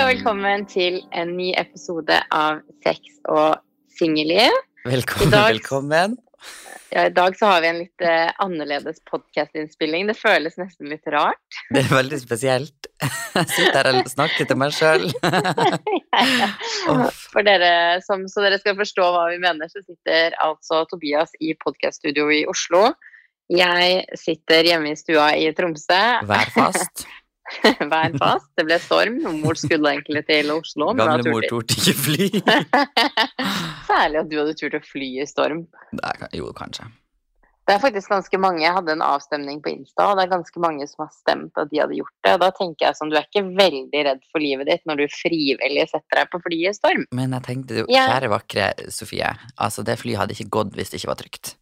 Og velkommen til en ny episode av Sex og singelliv. Velkommen, dag- velkommen. Ja, I dag så har vi en litt eh, annerledes podkastinnspilling. Det føles nesten litt rart. Det er veldig spesielt. Jeg sitter her og snakker til meg sjøl. For dere som, så dere skal forstå hva vi mener, så sitter altså Tobias i podkaststudio i Oslo. Jeg sitter hjemme i stua i Tromsø. Vær fast. Vær fast. Det ble storm. Mor skulle egentlig til Oslo. Gamle mor torde ikke fly. Særlig at du hadde turt å fly i storm. Er, jo, kanskje. Det er faktisk ganske mange, Jeg hadde en avstemning på Insta, og det er ganske mange som har stemt at de hadde gjort det. Og da tenker jeg sånn, du er ikke veldig redd for livet ditt når du frivillig setter deg på flyet i storm. Men jeg tenkte jo, kjære vakre Sofie, altså det flyet hadde ikke gått hvis det ikke var trygt.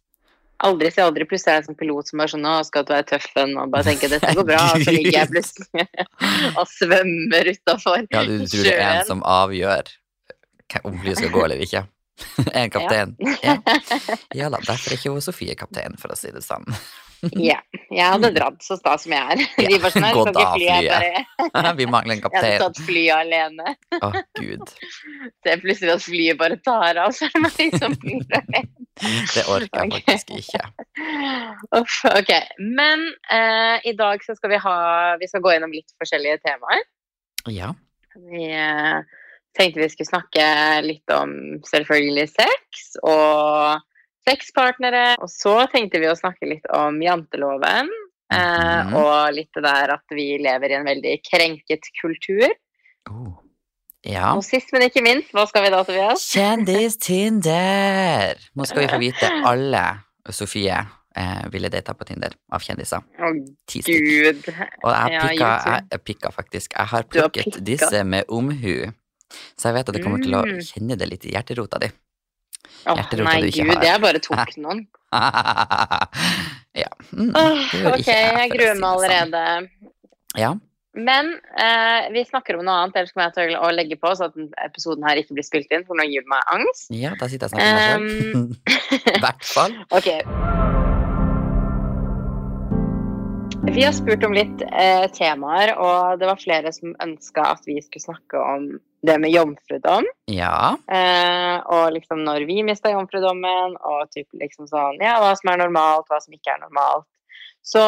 Aldri si aldri. Plutselig er jeg en sånn pilot som er sånn 'Å, skal du være tøffen?' og bare tenker 'dette går bra', og så ligger jeg plutselig og svømmer utafor Ja, du tror det er en som avgjør om flyet skal gå eller ikke. En kaptein. Ja. ja da, derfor er ikke Sofie kaptein, for å si det sånn. Ja. Jeg hadde dratt så sta som jeg er. De var sånn Gå da, flyet. bare Vi mangler en Jeg hadde kaptein. tatt flyet alene. Å, gud. Ser plutselig at flyet bare tar av, så er det meg som flyr alene. Det orker jeg faktisk ikke. Uff, ok. Men uh, i dag så skal vi ha Vi skal gå gjennom litt forskjellige temaer. Ja. Vi uh, tenkte vi skulle snakke litt om selvfølgelig sex og sexpartnere. Og så tenkte vi å snakke litt om janteloven. Eh, Mhm. og litt det der at vi lever i en veldig krenket kultur. Oh. Ja. Og sist, men ikke minst, hva skal vi da, Tobias? Kjendis-Tinder! Nå skal vi få vite alle Sofie eh, ville data på Tinder av kjendiser. Å, oh, gud. Og jeg pikka, ja, jeg, pikka faktisk. Jeg har plukket har disse med omhu. Så jeg vet at det kommer til å Mm. kjenne det litt i hjerterota di. Åh, Hjerterota nei, du gud, har. jeg bare tok noen. ja. Mm, oh, ok, jeg, gruer meg sånn. allerede. Ja. Men eh, vi snakker om noe annet, ellers kommer jeg til å legge på så at episoden her ikke blir spilt inn, for nå gir det meg angst. ja, da sitter jeg og snakker med meg selv. I hvert fall. Vi har spurt om litt eh, temaer, og det var flere som ønska at vi skulle snakke om det med jomfrudom. Ja. Eh, og liksom når vi mista jomfrudommen, og typ liksom sånn Ja, hva som er normalt, hva som ikke er normalt. Så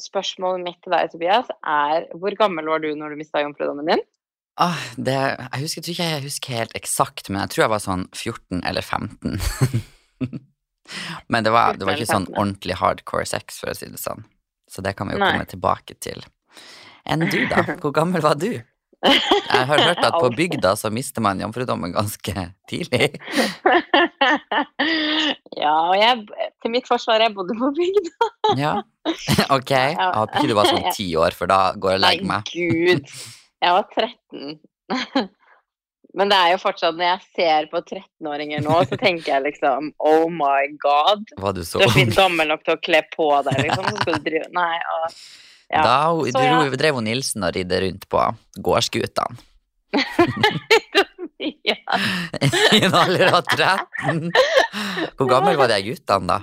spørsmålet mitt til deg, Tobias, er hvor gammel var du når du mista jomfrudommen din? Ah, det, jeg husker, jeg tror ikke jeg husker helt eksakt, men jeg tror jeg var sånn 14 eller 15. men det var, det var ikke sånn ordentlig hardcore sex, for å si det sånn. Så det kan vi jo Nei. komme tilbake til. Enn du, da? Hvor gammel var du? Jeg har hørt at på bygda så mister man jomfrudommen ganske tidlig. ja, og jeg, til mitt forsvar, jeg bodde på bygda. Ja. Ok. Jeg håper ikke du var sånn ti år, for da går jeg og Nei, legger meg. gud. Jeg var 13. Men det er jo fortsatt, når jeg ser på 13-åringer nå, så tenker jeg liksom Oh my god. Var du så Du er fint gammel nok til å kle på deg, liksom. Så skal du drive Nei. Og, ja. Da Så ja. drev hun Nilsen og ridde rundt på gårdsgutene. ja. I en alder av 13. Hvor gammel var de guttene, da?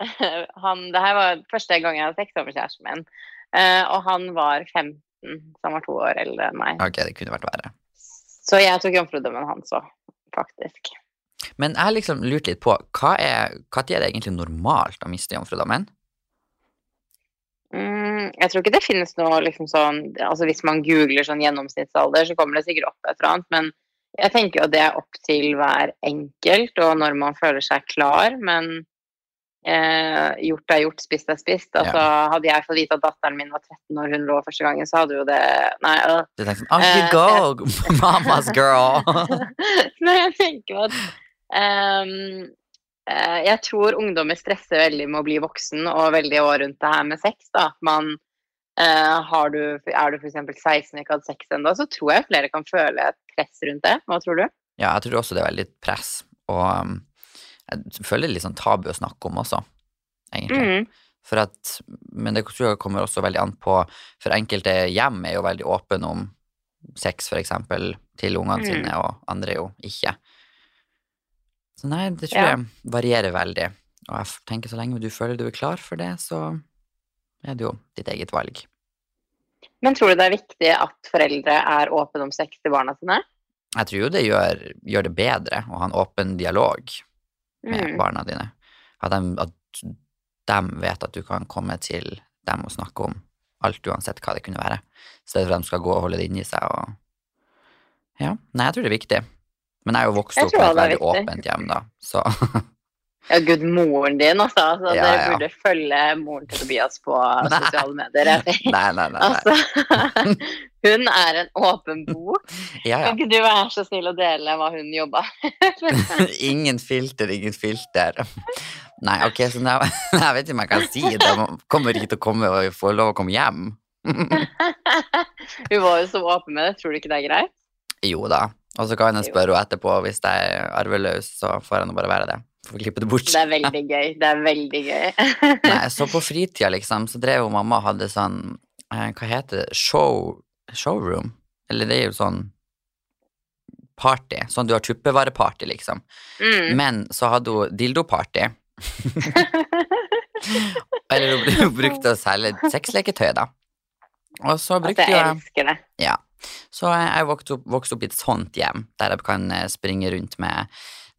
Han, det her var første gang jeg hadde sex med kjæresten min. Eh, og han var 15, så han var to år eldre enn meg. Ok, det kunne vært verre. Så jeg tok jomfrudommen hans òg, faktisk. Men jeg har liksom lurt litt på, hva er, hva er det egentlig normalt å miste jomfrudommen? Mm, jeg tror ikke det finnes noe liksom sånn altså Hvis man googler sånn gjennomsnittsalder, så kommer det sikkert opp et eller annet. Men jeg tenker jo det er opp til hver enkelt, og når man føler seg klar. Men eh, gjort er gjort, spist er spist. Altså, Hadde jeg fått vite at datteren min var 13 år hun lå første gangen, så hadde jo det Nei, øh. Du tenker sånn, off you Eh, go, mamas girl. Nei, jeg tenker at um, eh, Jeg tror ungdommer stresser veldig med å bli voksen, og veldig år rundt det her med sex. da. Man, eh, har du, er du f.eks. 16 og ikke hatt sex ennå, så tror jeg flere kan føle et press rundt det. Hva tror du? Ja, jeg tror også det er veldig press, og um, jeg føler det er litt sånn tabu å snakke om også, egentlig. Mm. For at, men det tror jeg kommer også veldig an på, for enkelte hjem er jo veldig åpne om sex, for eksempel, til ungene Mm. sine, og andre jo ikke. Så nei, det tror Ja. jeg varierer veldig. Og jeg tenker så lenge du føler du er klar for det, så er det jo ditt eget valg. Men tror du det er viktig at foreldre er åpne om sex til barna sine? Jeg tror jo det gjør, gjør det bedre å ha en åpen dialog med Mm. barna dine. At de, at de vet at du kan komme til dem og snakke om alt, uansett hva det kunne være. I stedet for at de skal gå og holde det inni seg og Ja. Nei, jeg tror det er viktig. Men jeg er jo vokst opp i et veldig åpent hjem, da, så Ja, gud, moren din, altså. altså Ja, dere ja. burde følge moren til Tobias på sosiale medier. Nei, nei, nei. nei. Altså, hun er en åpen bok. Ja, ja. Kan ikke du være så snill å dele hva hun jobba ingen filter, ingen filter. Nei, ok, så nå, jeg vet ikke om jeg kan si det. Kommer ikke til å komme og få lov å komme hjem. Hun var jo så åpen med det. Tror du ikke det er greit? Jo da. Og så kan jeg spørre henne etterpå hvis jeg er arveløs, så får jeg nå bare være det. Får klippe det bort. Det er veldig gøy. Det er veldig gøy. Nei, så på fritida, liksom, så drev jo mamma og hadde sånn eh, Hva heter det? Show, showroom? Eller det er jo sånn party. Sånn du har tuppevareparty, liksom. Mm. Men så hadde hun dildoparty. Eller hun, brukte å selge sexleketøy, da. Og så brukte jeg jeg elsker det. Ja. Så jeg jeg vokste opp, vokste opp i et sånt hjem, der jeg kan eh, springe rundt med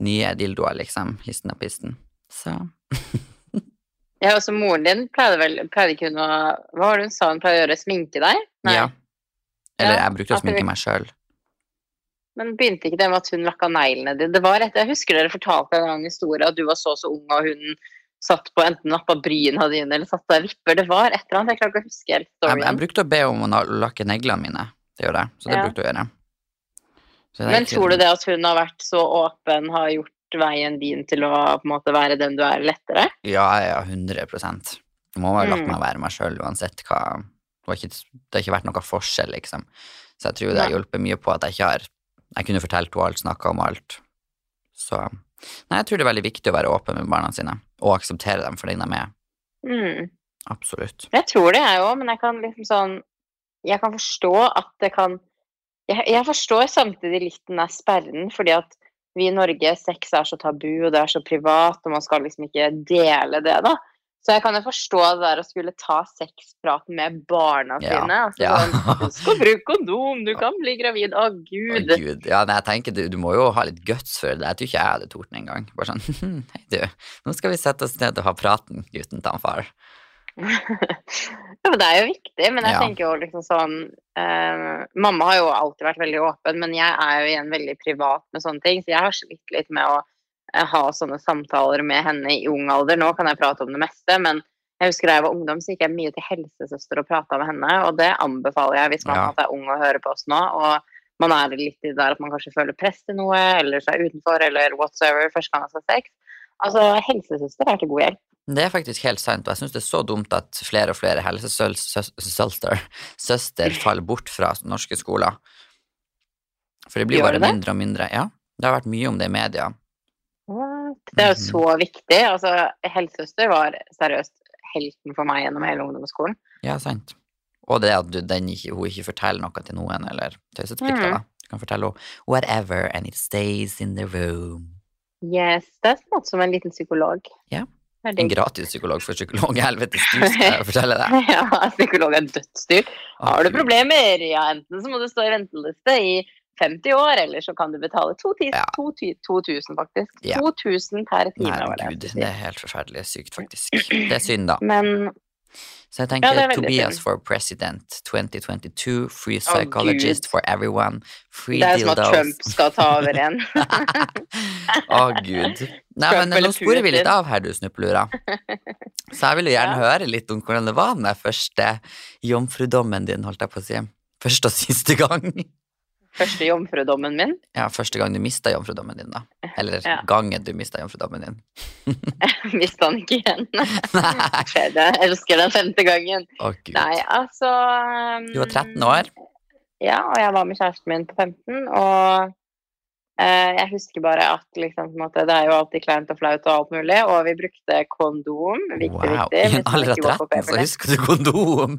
nye dildoer, liksom. Histen og pisten. Så Ja, også moren din pleide vel pleide ikke hun å Hva var det hun sa hun pleide å gjøre? Sminke deg? Nei. ja. Eller Ja, jeg brukte å sminke sminke meg sjøl. Men begynte ikke det med at hun lakka neglene dine? Det var etter, Jeg husker dere fortalte en annen historie at du var så så ung, og hun satt på enten nappa bryna dine eller satt der vipper. Det var et eller annet. Jeg klarer ikke å huske helt Jeg, jeg brukte å be om å lakke neglene mine. Det gjør jeg. Så det Ja. brukte å gjøre. Men tror du det at hun har vært så åpen, har gjort veien din til å på en måte være den du er, lettere? Ja, ja, 100 Jeg må ha latt Mm. meg være meg sjøl uansett hva det har, ikke, det har ikke vært noe forskjell, liksom. Så jeg tror det har hjulpet mye på at jeg ikke har Jeg kunne fortalt henne alt, snakka om alt. Så Nei, jeg tror det er veldig viktig å være åpen med barna sine, og akseptere dem for den de er. Mm. Absolutt. Jeg tror det, jeg òg, men jeg kan liksom sånn Jeg kan forstå at det kan Jeg, jeg forstår samtidig litt den der sperren, fordi at vi i Norge, sex er så tabu, og det er så privat, og man skal liksom ikke dele det, da. Så jeg kan jo forstå det der å skulle ta sexpraten med barna Ja, sine. Altså ja. sånn Du skal bruke kondom, du kan bli gravid. Å, gud. Å, gud. Ja, nei, jeg tenker du, du må jo ha litt guts for det. Jeg tror ikke jeg hadde tort det engang. Bare sånn Hei, du, nå skal vi sette oss ned og ha praten, gutten til far. Ja, men det er jo viktig, men jeg Ja. tenker jo liksom sånn eh, Mamma har jo alltid vært veldig åpen, men jeg er jo igjen veldig privat med sånne ting, så jeg har slitt litt med å eh, ha sånne samtaler med henne i ung alder. Nå kan jeg prate om det meste, men jeg husker da jeg var ungdom, så gikk jeg mye til helsesøster og prata med henne, og det anbefaler jeg hvis man Ja. er ung og hører på oss nå. og man er litt i det der at man kanskje føler press til noe, eller så er utenfor, eller whatsoever, første gang man skal ha sex. Altså, helsesøster er til god hjelp. Det er faktisk helt sant, og jeg syns det er så dumt at flere og flere helsesøster søster faller bort fra norske skoler. For det blir Gjør bare det mindre og mindre. Ja, det har vært mye om det i media. What? Det er jo Mhm. så viktig. Altså, helsesøster var seriøst helten for meg gjennom hele ungdomsskolen. Ja, sant. Og det at du, den ikke, hun ikke forteller noe til noen, eller taushetsplikta, mm. Du kan fortelle henne 'whatever, and it stays in the room'. Yes, det er sånn som en liten psykolog. Ja. Er En gratis psykolog for psykolog, helvetes du skal jeg fortelle deg. Ja, psykolog er dødsdyrt. Å, Har du problemer, ja, enten så må du stå i venteliste i 50 år, eller så kan du betale 2000, Ja. 2000 faktisk. Ja. 2000 per time. Nei, gud, det er helt forferdelig sykt, faktisk. Det er synd, da. Men Så jeg tenker er Tobias for president 2022, free psychologist oh, for everyone, free dildos det er som at. Trump skal ta over igjen. Å, gud. Nei, Trump men nå sporer vi litt av her, du snuppelura. Så jeg vil jo gjerne Ja. høre litt om hvordan det var den første jomfrudommen din, holdt jeg på å si. Første og siste gang. Første jomfrudommen min. Ja, første gang du mista jomfrudommen din, da. Eller Ja. gangen du mista jomfrudommen din. Mista han ikke igjen. Nei. Jeg elsker den femte gangen. Å, gud. Nei, altså Du var 13 år. Ja, og jeg var med kjæresten min på 15, og jeg husker bare at liksom, måte, det er jo alltid kleint og flaut og alt mulig, og vi brukte kondom. Viktig, Wow. viktig. I en alder av ikke går på 13 så husker du kondom!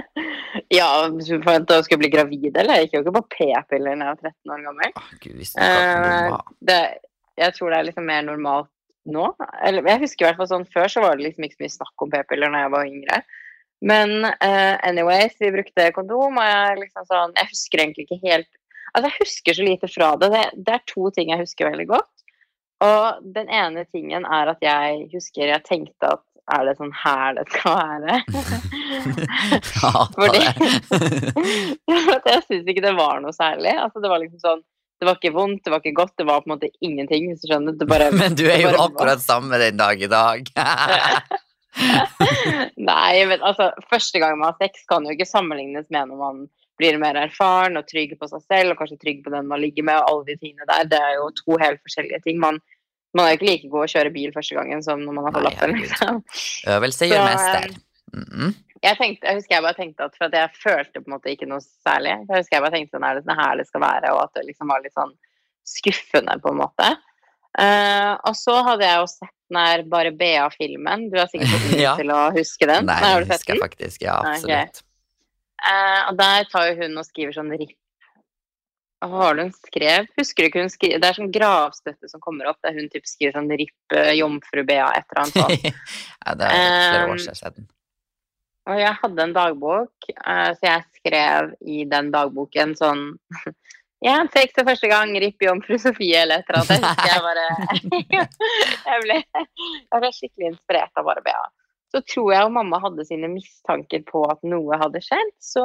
ja, forventa å skulle bli gravid, eller? Jeg gikk jo ikke på p-piller da jeg var 13 år gammel. Oh, gud, Eh, det, jeg tror det er liksom mer normalt nå. Eller, jeg husker i hvert fall sånn Før så var det liksom ikke så mye snakk om p-piller når jeg var yngre. Men uh, anyways, vi brukte kondom, og jeg liksom sånn Jeg husker egentlig ikke helt Altså, jeg husker så lite fra det. det. Det er to ting jeg husker veldig godt. Og den ene tingen er at jeg husker jeg tenkte at er det sånn her det skal være? Fordi jeg syns ikke det var noe særlig. Altså, det var liksom sånn Det var ikke vondt, det var ikke godt, det var på en måte ingenting, hvis du skjønner. Det bare Men du er jo akkurat sammen akkurat samme den dag i dag. Nei, men altså, første gang man har sex kan jo ikke sammenlignes med når man blir mer erfaren og trygg på seg selv, og kanskje trygg på den man ligger med, og alle de tingene der. Det er jo to helt forskjellige ting. Man, man er jo ikke like god å kjøre bil første gangen som når man har fått lappen, liksom. Øvelse gjør eh, Mm -hmm. Jeg, tenkte, jeg husker jeg bare tenkte at for at jeg følte på en måte ikke noe særlig. Jeg husker jeg bare tenkte sånn, er det sånn her det skal være, og at det liksom var litt sånn skuffende, på en måte. Uh, og så hadde jeg jo sett den her Bare Bea-filmen. Du er sikkert for ung Ja. til å huske den. Nei, har du sett den? faktisk. Ja, absolutt. Eh, og der tar hun og skriver sånn ripp. Hva var det hun skrev? Husker du ikke hun skrev? Det er sånn gravstøtte som kommer opp, der hun typ skriver sånn ripp eh, jomfru Bea, et eller annet sånt. ja, det er flere år siden. jeg har sett den. Og jeg hadde en dagbok, eh, så jeg skrev i den dagboken sånn Ja, sex for første gang, ripp jomfru Sofie, eller et eller annet. Jeg jeg bare jeg, ble, jeg ble skikkelig inspirert av bare Bea. Så tror jeg jo mamma hadde sine mistanker på at noe hadde skjedd, så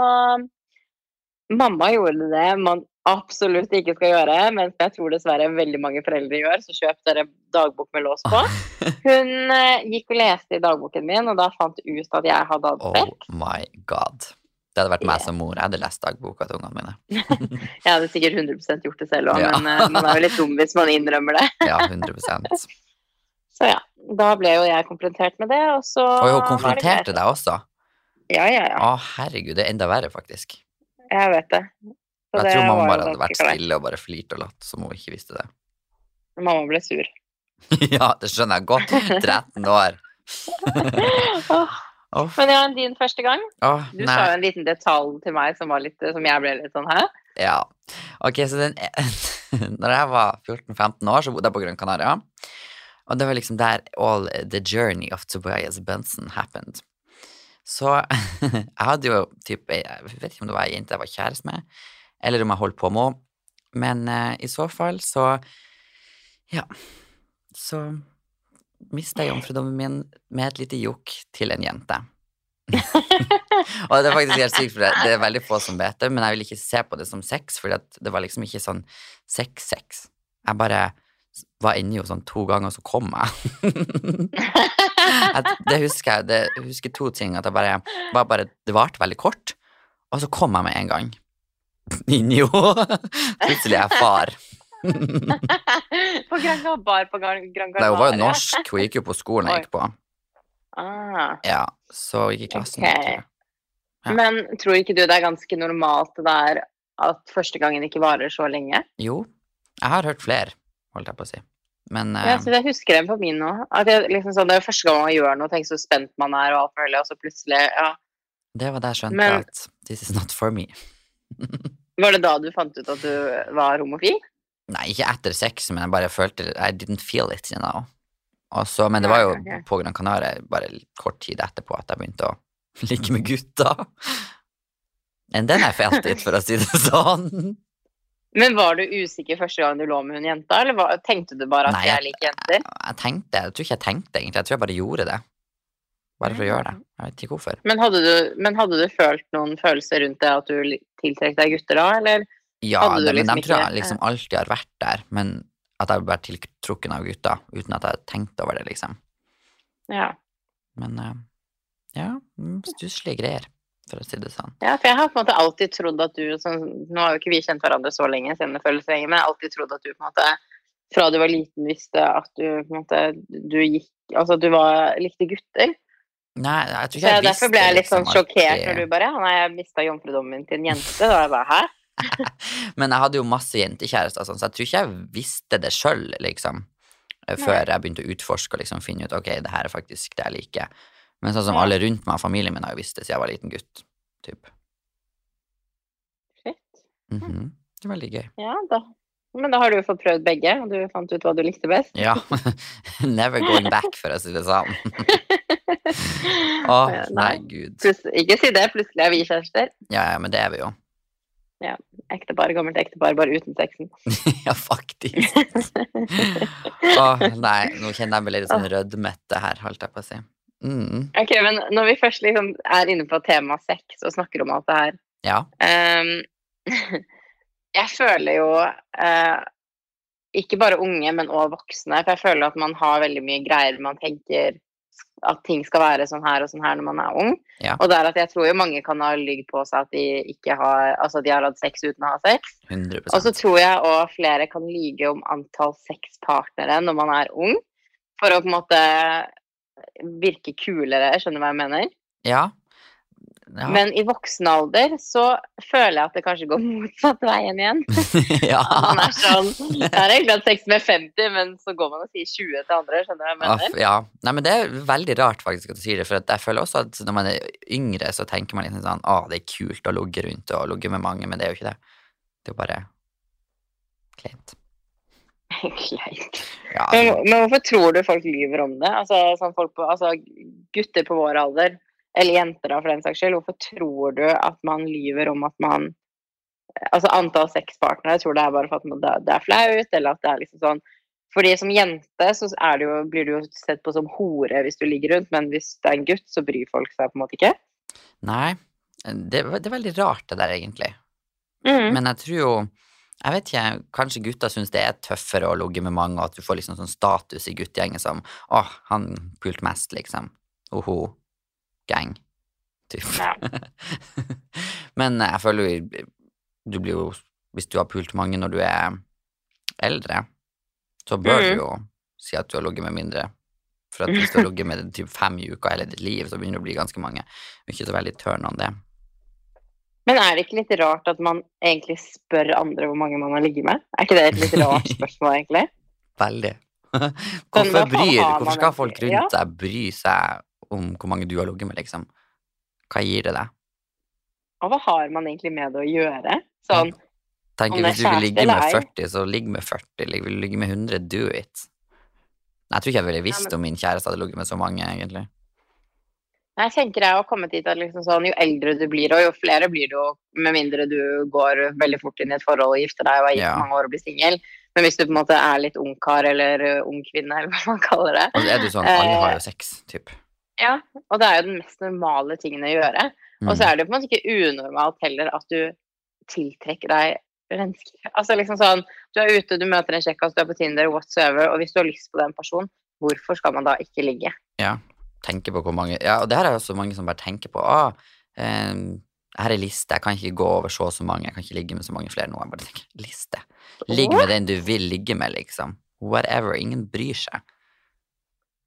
mamma gjorde det man absolutt ikke skal gjøre, mens jeg tror dessverre veldig mange foreldre gjør, så kjøp dere dagbok med lås på. Hun eh, gikk og leste i dagboken min, og da fant hun ut at jeg hadde hatt Oh my god. Det hadde vært meg som mor. Jeg hadde lest dagboka til ungene mine. Jeg hadde sikkert 100% gjort det selv òg, Ja. men eh, man er jo litt dum hvis man innrømmer det. Ja, 100 Så ja, da ble jo jeg konfrontert med det, og så Og hun konfronterte deg også. Ja, ja, ja. Å, herregud, det er enda verre, faktisk. Jeg vet det. Så Jeg det tror mamma bare hadde vært stille og bare flirt og latt som hun ikke visste det. Mamma ble sur. ja, det skjønner jeg godt. 13 år. oh. Åh, Men ja, din første gang. Oh, Du sa jo en liten detalj til meg som, var litt, som jeg ble litt sånn her. Ja. Ok, så den Når jeg var 14-15 år, så bodde jeg på Grønn Canaria. Og det var liksom der all the journey of Tobias Benson happened. Så jeg hadde jo typ Jeg vet ikke om det var ei jente jeg var kjæreste med, eller om jeg holdt på med henne. Men uh, i så fall så Ja. Så mista jeg jomfrudommen min med et lite jokk til en jente. Og det er faktisk helt sykt, for det, det er veldig få som vet det, men jeg vil ikke se på det som sex, for det var liksom ikke sånn sex-sex. Jeg bare var inni henne sånn to ganger, og så kom jeg. Det husker jeg. Det, jeg husker to ting. At jeg bare, var bare Det varte veldig kort, og så kom jeg med en gang. Inni henne. Plutselig er jeg far. på Gran Gabar, på Gran Gabar. Nei, hun var jo norsk. Hun gikk jo på skolen jeg gikk på. Ah. Ja, så gikk i klassen. Okay. Ja. Men tror ikke du det er ganske normalt det der at første gangen ikke varer så lenge? Jo, jeg har hørt flere, holdt jeg på å si. Men uh, Jeg, synes jeg husker det på min nå. Jeg, liksom sånn, det er jo første gang man gjør noe, tenk så spent man er, og alt mulig, og så plutselig ja. det var da jeg skjønte Men- at this is not for me. Var det da du fant ut at du var homofil? Nei, ikke etter sex, men jeg bare følte I didn't feel it, you know. Også, men det var jo Nei, ok. på Gran Canaria bare kort tid etterpå at jeg begynte å ligge med gutta. And then I felt it, for å si det sånn. Men var du usikker første gang du lå med hun jenta, eller var, tenkte du bare at Nei, jeg jeg- liker jenter? Jeg tenkte, jeg tror ikke jeg tenkte egentlig, jeg tror jeg bare gjorde det. Bare for å gjøre det. Jeg vet ikke hvorfor. Men hadde, du, men hadde du følt noen følelser rundt det, at du tiltrekker deg gutter da, eller? Ja, Hadde det, men liksom de tror jeg liksom alltid har vært der, men at jeg har vært tiltrukken av gutter uten at jeg har tenkt over det, liksom. Ja. Men eh, ja, stusslige greier, for å si det sånn. ja, for jeg har på en måte alltid trodd at du sånn, Nå har jo ikke vi kjent hverandre så lenge, siden det føles lenge, men jeg har alltid trodd at du på en måte fra du var liten visste at du på en måte du gikk Altså at du var, likte gutter. Nei, jeg tror ikke jeg jeg, derfor ble jeg litt sånn liksom sjokkert når du bare Ja, nei, jeg mista jomfrudommen min til en jente. Da var jeg bare Hæ? Men jeg hadde jo masse jentekjærester, sånn, så jeg tror ikke jeg visste det sjøl, liksom. Før jeg begynte å utforske og liksom finne ut ok, det her er faktisk det jeg liker. Men sånn som alle rundt meg, familien min, har jo visst det siden jeg var liten gutt. Typ. Fett. Mm -hmm. Det er veldig gøy. Ja, da. Men da har du jo fått prøvd begge, og du fant ut hva du likte best. Ja. Never going back, for å si det sånn. Å, nei, gud. Plus, ikke si det, plutselig er vi kjærester. Ja, ja, men det er vi jo. Ja. Ektepar, gammelt ektepar, bare uten sexen. ja, faktisk. Å, nei, nå kjenner jeg meg litt sånn rødmette her, holdt jeg på å si. Mm, Ok, men når vi først liksom er inne på temaet sex og snakker om alt det her ja. um, Jeg føler jo uh, ikke bare unge, men òg voksne. For jeg føler at man har veldig mye greier man tenker at ting skal være sånn her og sånn her når man er ung. Ja. Og er at jeg tror jo mange kan ha lygd på seg at de ikke har Altså de har hatt sex uten å ha sex. 100 Og så tror jeg òg flere kan lyge om antall sexpartnere når man er ung. For å på en måte virke kulere, skjønner du hva jeg mener? Ja. Ja. Men i voksen alder så føler jeg at det kanskje går motsatt veien igjen. ja. Man er sånn Jeg har egentlig hatt sex med 50, men så går man og sier 20 til andre. Skjønner du hva jeg mener? ja. Nei, men det er veldig rart faktisk at du sier det, for jeg føler også at når man er yngre, så tenker man liksom sånn Å, det er kult å ligge rundt og ligge med mange, men det er jo ikke det. Det er jo bare kleint. Ja, Men, altså, men hvorfor tror du folk lyver om det? Altså, sånn folk på, altså gutter på vår alder, eller jenter da for den saks skyld, hvorfor tror du at man lyver om at man Altså antall sexpartnere, tror det er bare for at man, det, er flaut, eller at det er liksom sånn Fordi som jente så det jo, blir du jo sett på som hore hvis du ligger rundt, men hvis det er en gutt, så bryr folk seg på en måte ikke. nei, det, det er veldig rart det der, egentlig. Mm. Men jeg tror jo Jeg vet ikke, kanskje gutter syns det er tøffere å ligge med mange, og at du får liksom sånn status i guttegjengen som Å, han pult mest, liksom. Oho. Gang. Typ. Ja. Men jeg føler jo Du blir jo Hvis du har pult mange når du er eldre, så bør mm. du jo si at du har ligget med mindre. For at hvis du har ligget med typ fem i uka hele ditt liv, så begynner det å bli ganske mange. Ikke så veldig turn on det. Men er det ikke litt rart at man egentlig spør andre hvor mange man har ligget med? Er ikke det et litt rart spørsmål, egentlig? Veldig. Hvorfor, bryr, hvorfor skal folk rundt deg bry seg om hvor mange du har ligget med, liksom? Hva gir det deg? Og hva har man egentlig med det å gjøre? Sånn, Tenker er Hvis du vil ligge med 40, så ligg med 40. Vil du ligge med 100, do it. Jeg tror ikke jeg ville visst om min kjæreste hadde ligget med så mange, egentlig. Jeg tenker jeg har kommet dit at liksom sånn, jo eldre du blir, og jo flere blir du med mindre du går veldig fort inn i et forhold og gifter deg og er gift Ja. mange år og blir singel. Men hvis du på en måte er litt ungkar eller uh, ung kvinne, eller hva man kaller det. Og så er du sånn, alle har Eh, jo sex, typ. Ja, og det er jo den mest normale tingen å gjøre. Og så Mm. er det på en måte ikke unormalt heller at du tiltrekker deg mennesker. Altså liksom sånn, du er ute, du møter en kjekkas, du er på Tinder, whatsoever, og hvis du har lyst på den personen, hvorfor skal man da ikke ligge? Ja, tenke på hvor mange Ja, og det her er også mange som bare tenker på ah, eh, her er liste, jeg kan ikke gå over så og så mange, jeg kan ikke ligge med så mange flere nå. Jeg bare tenker, liste. Ligg med den du vil ligge med, liksom. Whatever. Ingen bryr seg.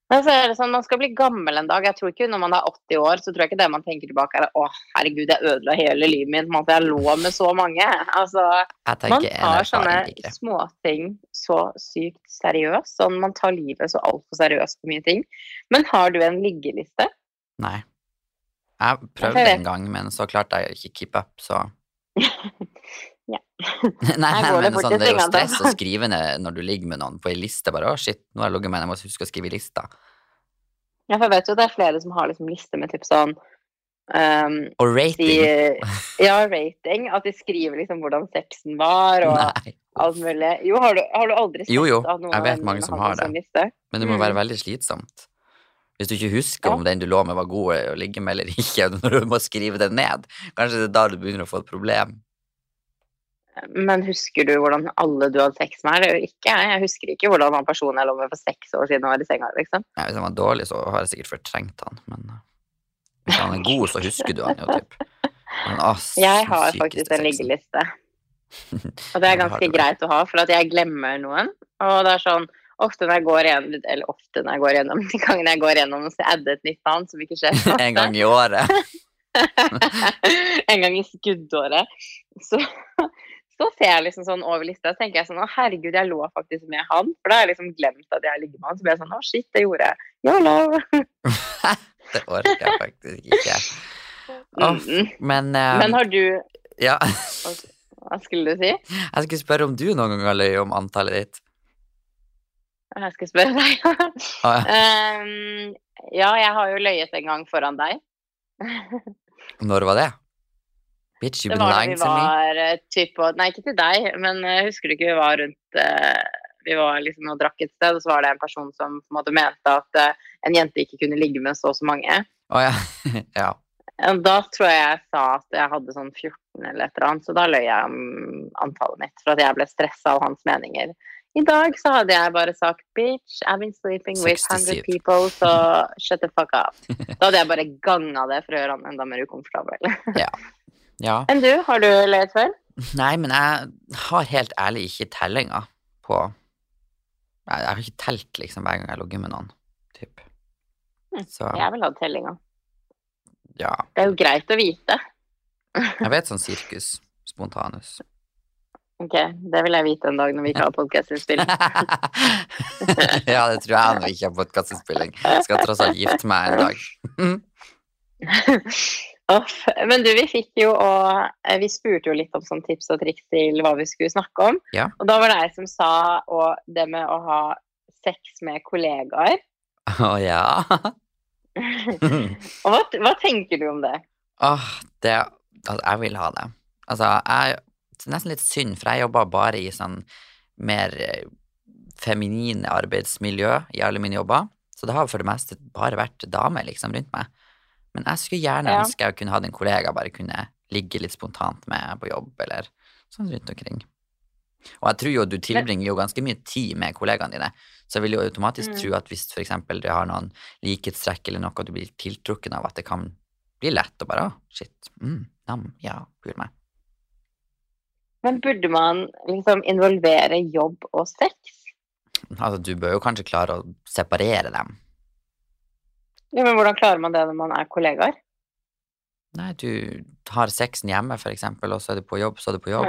Men så er det sånn, man skal bli gammel en dag. Jeg tror ikke når man er 80 år, så tror jeg ikke det man tenker tilbake er å herregud, jeg ødela hele livet mitt med at jeg lå med så mange. Altså, man tar sånne småting så sykt seriøst. Sånn, man tar livet så altfor seriøst på mye ting. Men har du en liggeliste? Nei. Jeg prøvde en gang, men så klarte jeg ikke keep up, så Ja. Nei, men sånn, det er jo stress å skrive ned når du ligger med noen på ei liste. Bare 'Å, shit, nå har jeg ligget med en, jeg må huske å skrive i lista'. Ja, for jeg vet jo det er flere som har liksom liste med typ sånn um, Og de, rating. Ja, rating. At de skriver liksom hvordan sexen var og Nei. alt mulig. Jo, har du, har du aldri sett Jo, jo, at noen jeg vet mange som har det. liste? Men det må Mm. være veldig slitsomt. Hvis du ikke husker Ja. om den du lå med var god å ligge med eller ikke, når du må skrive det ned, kanskje det er da du begynner å få et problem. Men husker du hvordan alle du hadde sex med? Det gjør ikke jeg. Jeg husker ikke hvordan han personen jeg lå med for seks år siden var i senga. liksom. Nei, hvis han var dårlig, så har jeg sikkert fortrengt han, men uh, hvis han er god, så husker du han jo, typ. Men, å, Jeg har faktisk en liggeliste. Og det er ganske greit å ha, for at jeg glemmer noen. Og det er sånn ofte når jeg går igjen, eller ofte når jeg går gjennom de gangene jeg går gjennom så adder et nytt navn som ikke skjer En gang i året. en gang i skuddåret, så, så ser jeg liksom sånn over lista, så tenker jeg sånn, å herregud, jeg lå faktisk med han, for da har jeg liksom glemt at jeg ligger med han, så blir jeg sånn, å shit, det gjorde jeg. Yolo! Det orker jeg faktisk ikke. Mm. men, uh, Men har du, ja, hva skulle du si? jeg skulle spørre om du noen gang har løyet om antallet ditt. Jeg skal spørre deg. Ja. um, Ja, jeg har jo løyet en gang foran deg. Når var det? Bitch, you've Det var da vi var eh, typ på Nei, ikke til deg, men eh, husker du ikke vi var rundt uh, Vi var liksom og drakk et sted, og så var det en person som på en måte mente at uh, en jente ikke kunne ligge med så og så mange. Oh, ja. ja. Da tror jeg jeg sa at jeg hadde sånn 14 eller et eller annet, så da løy jeg om antallet mitt for at jeg ble stressa av hans meninger. I dag så hadde jeg bare sagt bitch, I've been sleeping with 100 people, så shut the fuck up. Da hadde jeg bare ganga det for å gjøre han enda mer ukomfortabel. ja. Enn du, har du løyet før? Nei, men jeg har helt ærlig ikke tellinga på Jeg, har ikke telt liksom hver gang jeg logger med noen. Typ. Hm, Så Jeg vil ha tellinga. ja. Det er jo greit å vite. Jeg vet sånn sirkus. Spontanus. Ok, Det vil jeg vite en dag når vi ikke har podkastinnspilling. ja, det tror jeg når vi ikke har podkastinnspilling. Skal tross alt gifte meg en dag. Uff. Men du, vi fikk jo og eh, Vi spurte jo litt om sånn tips og triks til hva vi skulle snakke om. Ja. Og da var det jeg som sa og det med å ha sex med kollegaer. Å ja. Og hva, hva tenker du om det? Åh, det Altså, jeg vil ha det. Altså, jeg Det er nesten litt synd, for jeg jobber bare i sånn mer eh, feminine arbeidsmiljø i alle mine jobber. Så det har for det meste bare vært damer liksom rundt meg. Jeg skulle gjerne Ja. ønske jeg kunne hatt en kollega bare kunne ligge litt spontant med på jobb, eller sånn rundt omkring. Og jeg tror jo du tilbringer jo ganske mye tid med kollegaene dine, så jeg vil jo automatisk Mm. tro at hvis eksempel du har noen likhetstrekk eller noe du blir tiltrukken av, at det kan bli lett å bare shit, mm, nam, ja, pul meg. Men burde man liksom involvere jobb og sex? Altså, du bør jo kanskje klare å separere dem. Ja, men hvordan klarer man det når man er kollegaer? Nei, du har sexen hjemme, for eksempel, og så er du på jobb, så er du på jobb.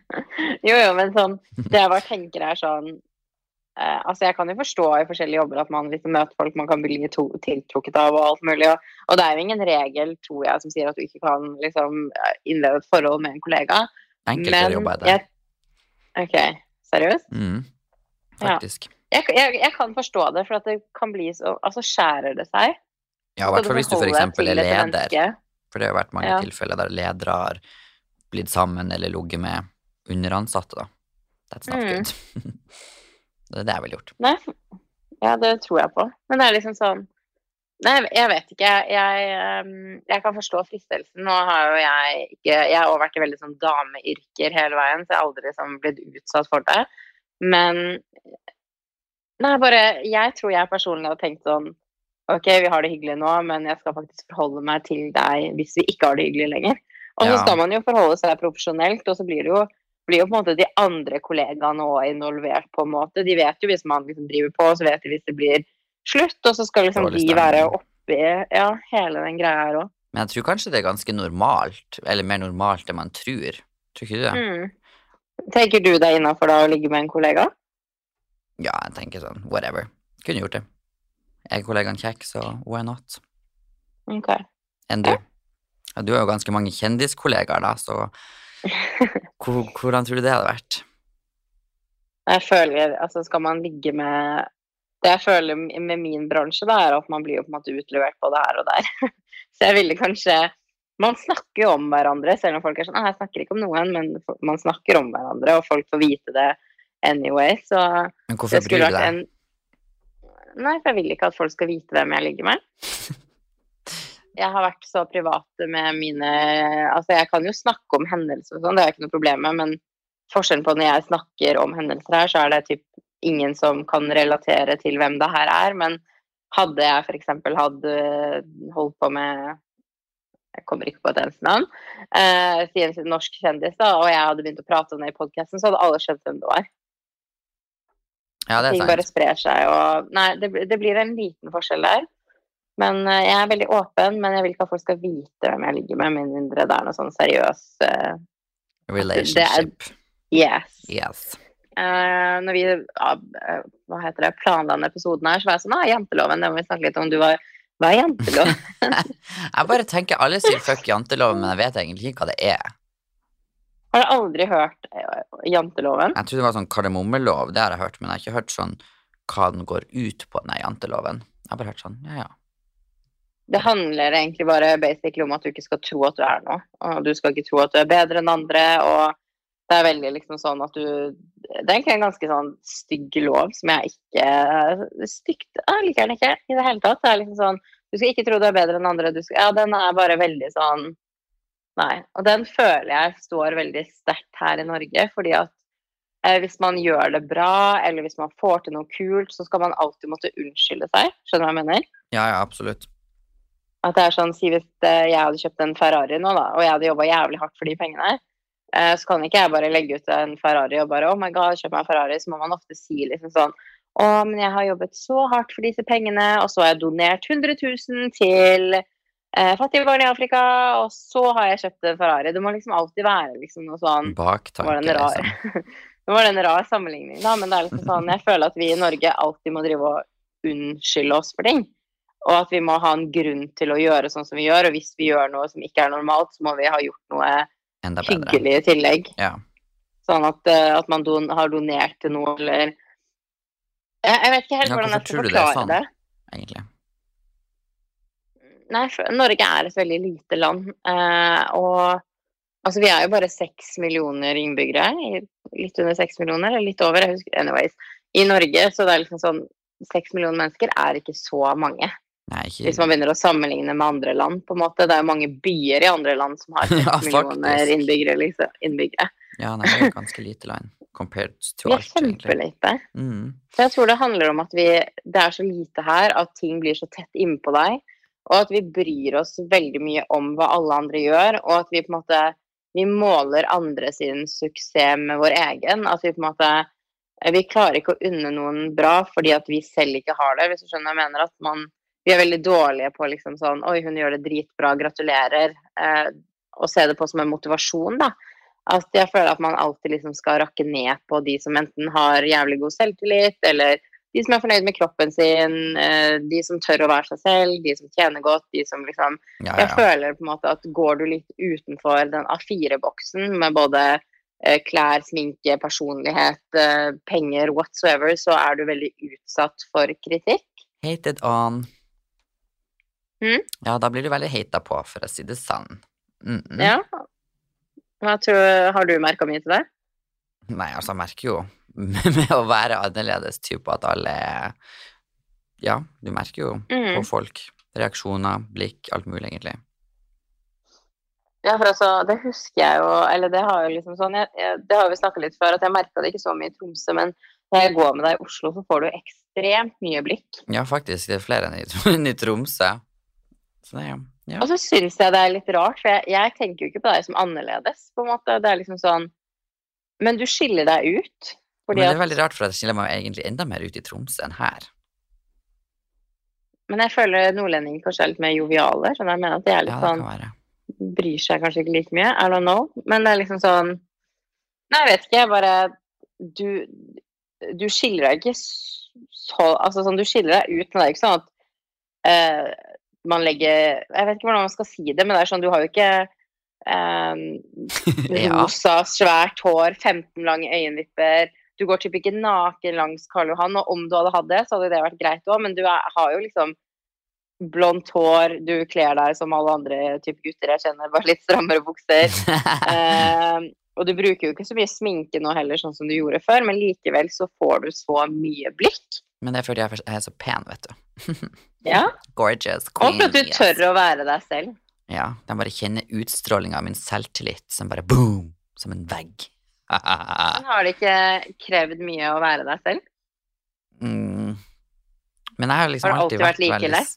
jo, jo, men sånn Det jeg bare tenker er sånn eh, Altså, jeg kan jo forstå i forskjellige jobber at man liksom møter folk man kan bli tiltrukket av og alt mulig, og, og det er jo ingen regel, tror jeg, som sier at du ikke kan liksom innleve innlede et forhold med en kollega. Enkelte jobber er det. jeg OK, seriøst? Mm, Ja. Jeg, jeg, jeg kan forstå det, for at det kan bli så Altså, skjærer det seg? Ja, i hvert fall hvis du eksempel er leder. For det har vært mange Ja. tilfeller der ledere har blitt sammen eller ligget med underansatte, da. That's not Mm. good. det er det jeg ville gjort. Nei, ja, det tror jeg på. Men det er liksom sånn Nei, jeg vet ikke. Jeg, jeg, ehm, jeg kan forstå fristelsen. Nå har jo jeg ikke Jeg har også vært i veldig sånn dameyrker hele veien, så jeg har aldri liksom blitt utsatt for det. Men Nei, bare Jeg tror jeg personlig hadde tenkt sånn OK, vi har det hyggelig nå, men jeg skal faktisk forholde meg til deg hvis vi ikke har det hyggelig lenger. Og så Ja. skal man jo forholde seg profesjonelt, og så blir det jo blir jo på en måte de andre kollegaene òg involvert, på en måte. De vet jo hvis man liksom driver på, så vet de hvis det blir slutt, og så skal liksom de være oppi ja, hele den greia her òg. Men jeg tror kanskje det er ganske normalt, eller mer normalt enn man tror. Tror ikke du det? Mm. Tenker du deg innafor da å ligge med en kollega? Ja, jeg tenker sånn, whatever. Kunne gjort det. Er kollegaen kjekk, så why not? Ok. Enn du? Ja, du har jo ganske mange kjendiskollegaer, da, så hvordan tror du det hadde vært? Jeg føler, altså Skal man ligge med Det jeg føler med min bransje, da, er at man blir jo på en måte utlevert både her og der. Så jeg ville kanskje Man snakker jo om hverandre, selv om folk er sånn «Ah, Jeg snakker ikke om noen, men man snakker om hverandre, og folk får vite det anyway. Så Men hvorfor bryr du deg? en Nei, for jeg vil ikke at folk skal vite hvem jeg ligger med. Jeg har vært så privat med mine Altså, jeg kan jo snakke om hendelser og sånn, det har jeg ikke noe problem med, men forskjellen på når jeg snakker om hendelser her, så er det typ ingen som kan relatere til hvem det her er. Men hadde jeg f.eks. hatt øh, holdt på med jeg kommer ikke på et eneste navn. Eh, si en norsk kjendis, da, og jeg hadde begynt å prate om det i podkasten, så hadde alle skjønt hvem det var. Ja, det er Ting sant. bare sprer seg og Nei, det, blir- det blir en liten forskjell der. Men eh, jeg er veldig åpen, men jeg vil ikke at folk skal vite hvem jeg ligger med, med mindre det er noe sånn seriøs uh, Relationship. Yes. Yes. Uh, når vi eh, hva heter det, planla denne episoden her, så var jeg sånn ah, Janteloven, det må vi snakke litt om. Du var Hva er jantelov? Jeg bare tenker alle sier fuck janteloven, men jeg vet egentlig ikke hva det er. Har du aldri hørt janteloven? Jeg trodde det var sånn kardemommelov, det har jeg hørt, men jeg har ikke hørt sånn hva den går ut på, den janteloven. Jeg har bare hørt sånn, ja ja. Det handler egentlig bare basically om at du ikke skal tro at du er noe. Og du skal ikke tro at du er bedre enn andre. Og det er veldig liksom sånn at du Det er egentlig en ganske sånn stygg lov som jeg ikke Stygt Jeg liker den ikke i det hele tatt. Det er liksom sånn Du skal ikke tro du er bedre enn andre. Du skal, ja, den er bare veldig sånn Nei. Og den føler jeg står veldig sterkt her i Norge, fordi at eh, hvis man gjør det bra, eller hvis man får til noe kult, så skal man alltid måtte unnskylde seg. Skjønner du hva jeg mener? Ja, ja, absolutt. At det er sånn, Si hvis eh, jeg hadde kjøpt en Ferrari nå, da, og jeg hadde jobba jævlig hardt for de pengene, eh, så kan ikke jeg bare legge ut en Ferrari og bare Oh my god, kjøp meg en Ferrari. Så må man ofte si liksom sånn Å, men jeg har jobbet så hardt for disse pengene, og så har jeg donert 100 000 til fattige barn i Afrika, og så har jeg kjøpt Ferrari. Det må liksom alltid være liksom noe sånn Bak tanken, liksom. det liksom. Var en rar sammenligning, da, men det er liksom sånn, jeg føler at vi i Norge alltid må drive og unnskylde oss for ting. Og at vi må ha en grunn til å gjøre sånn som vi gjør. Og hvis vi gjør noe som ikke er normalt, så må vi ha gjort noe hyggelig i tillegg. Ja. Sånn at, eh, at man don har donert til noe, eller jeg, jeg vet ikke helt Ja, hvordan jeg skal du det sånn? det. egentlig. Nei, Norge er et veldig lite land. Eh, og altså, vi er jo bare seks millioner innbyggere. Litt under seks millioner, eller litt over. jeg husker, anyways. I Norge så det er liksom sånn Seks millioner mennesker er ikke så mange. Nei, ikke Hvis man begynner å sammenligne med andre land. på en måte. Det er jo mange byer i andre land som har seks Ja, millioner innbyggere. Liksom, innbyggere. Ja, nei, det er ganske lite land compared to Vi er Det er kjempelite. Mm. Så jeg tror det handler om at vi, det er så lite her, at ting blir så tett innpå deg. Og at vi bryr oss veldig mye om hva alle andre gjør. Og at vi på en måte vi måler andre sin suksess med vår egen. At vi på en måte Vi klarer ikke å unne noen bra fordi at vi selv ikke har det. Hvis du skjønner jeg mener. At man Vi er veldig dårlige på liksom sånn Oi, hun gjør det dritbra, gratulerer. Eh, og se det på som en motivasjon, da. At jeg føler at man alltid liksom skal rakke ned på de som enten har jævlig god selvtillit, eller de som er fornøyd med kroppen sin, eh, de som tør å være seg selv, de som tjener godt, de som liksom Ja, Jeg ja. føler på en måte at går du litt utenfor den A4-boksen med både eh, klær, sminke, personlighet, eh, penger, whatsoever, så er du veldig utsatt for kritikk. Hated on. Mm. Ja, da blir du veldig hata på, for å si det sann. Mm -mm. Ja. Tror, har du merka mye til det? Nei, altså, jeg merker jo med å være annerledes type at alle er Ja, du merker jo Mm. på folk. Reaksjoner, blikk, alt mulig, egentlig. Ja, for altså, det husker jeg jo Eller det har jo liksom sånn jeg, jeg, Det har vi snakka litt før, at jeg merka det ikke så mye i Tromsø, men når jeg går med deg i Oslo, så får du ekstremt mye blikk. Ja, faktisk. Det er flere enn i, Tromsø. Så det ja. ja. Og så syns jeg det er litt rart, for jeg, jeg tenker jo ikke på deg som annerledes, på en måte. Det er liksom sånn Men du skiller deg ut. Men det er veldig rart, for jeg skiller meg egentlig enda mer ut i Tromsø enn her. men jeg føler nordlendinger kanskje er litt mer joviale. Sånn? Jeg mener at de er litt ja, sånn. Bryr seg kanskje ikke like mye. I don't know. Men det er liksom sånn Nei, jeg vet ikke. Jeg bare Du, du skiller deg ikke så Altså sånn, du skiller deg ut, men det er ikke sånn at uh, man legger Jeg vet ikke hvordan man skal si det, men det er sånn, du har jo ikke um, rosa, svært hår, 15 lange øyenvipper. Du går typ ikke naken langs Karl Johan, og om du hadde hatt det, så hadde det vært greit òg, men du er, har jo liksom blondt hår, du kler deg som alle andre type gutter jeg kjenner, bare litt strammere bukser. Eh, og du bruker jo ikke så mye sminke nå heller, sånn som du gjorde før, men likevel så får du så mye blikk. Men det er fordi jeg er- så pen, vet du. Ja. Gorgeous Og queen. at du yes. tør å være deg selv. Ja, de bare kjenner utstrålinga av min selvtillit som bare boom, som en vegg. Men har det ikke krevd mye å være deg selv? mm. Men jeg har liksom Har alltid alltid vært like veldig lett?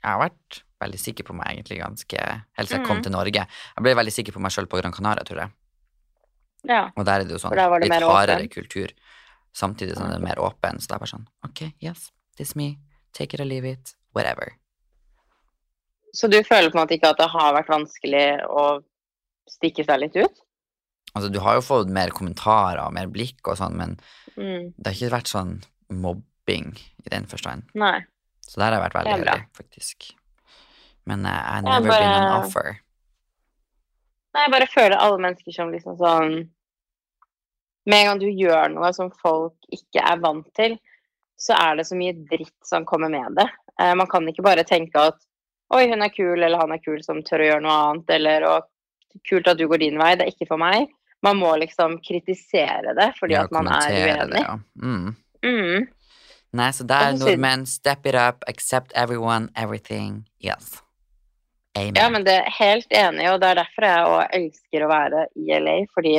Jeg har vært veldig sikker på meg, egentlig, ganske Helt siden jeg kom Mhm. til Norge. Jeg ble veldig sikker på meg sjøl på Gran Canaria, tror jeg. Ja. Og der er det jo sånn det litt hardere åpen. kultur, samtidig som det er mer åpen. Så det er bare sånn OK, yes, this me. Take it or leave it. Whatever. Så du føler på en måte ikke at det har vært vanskelig å stikke seg litt ut? Altså, du har jo fått mer kommentarer og mer blikk og sånn, men Mm. det har ikke vært sånn mobbing i den forstand. Nei. Så der har jeg vært veldig heldig, faktisk. Men uh, I never never been an offer. Nei, jeg bare føler alle mennesker som liksom sånn Med en gang du gjør noe som folk ikke er vant til, så er det så mye dritt som kommer med det. Uh, man kan ikke bare tenke at oi, hun er kul, eller han er kul som tør å gjøre noe annet, eller og, kult at du går din vei, det er ikke for meg. Man må liksom kritisere det fordi Ja, at man er uenig. det, ja. Mm. Mm. Nei, så der, er nordmenn, step it up, accept everyone, everything. Yes. Amen. Ja, men det er helt enig, og det er derfor jeg også elsker å være i LA, fordi,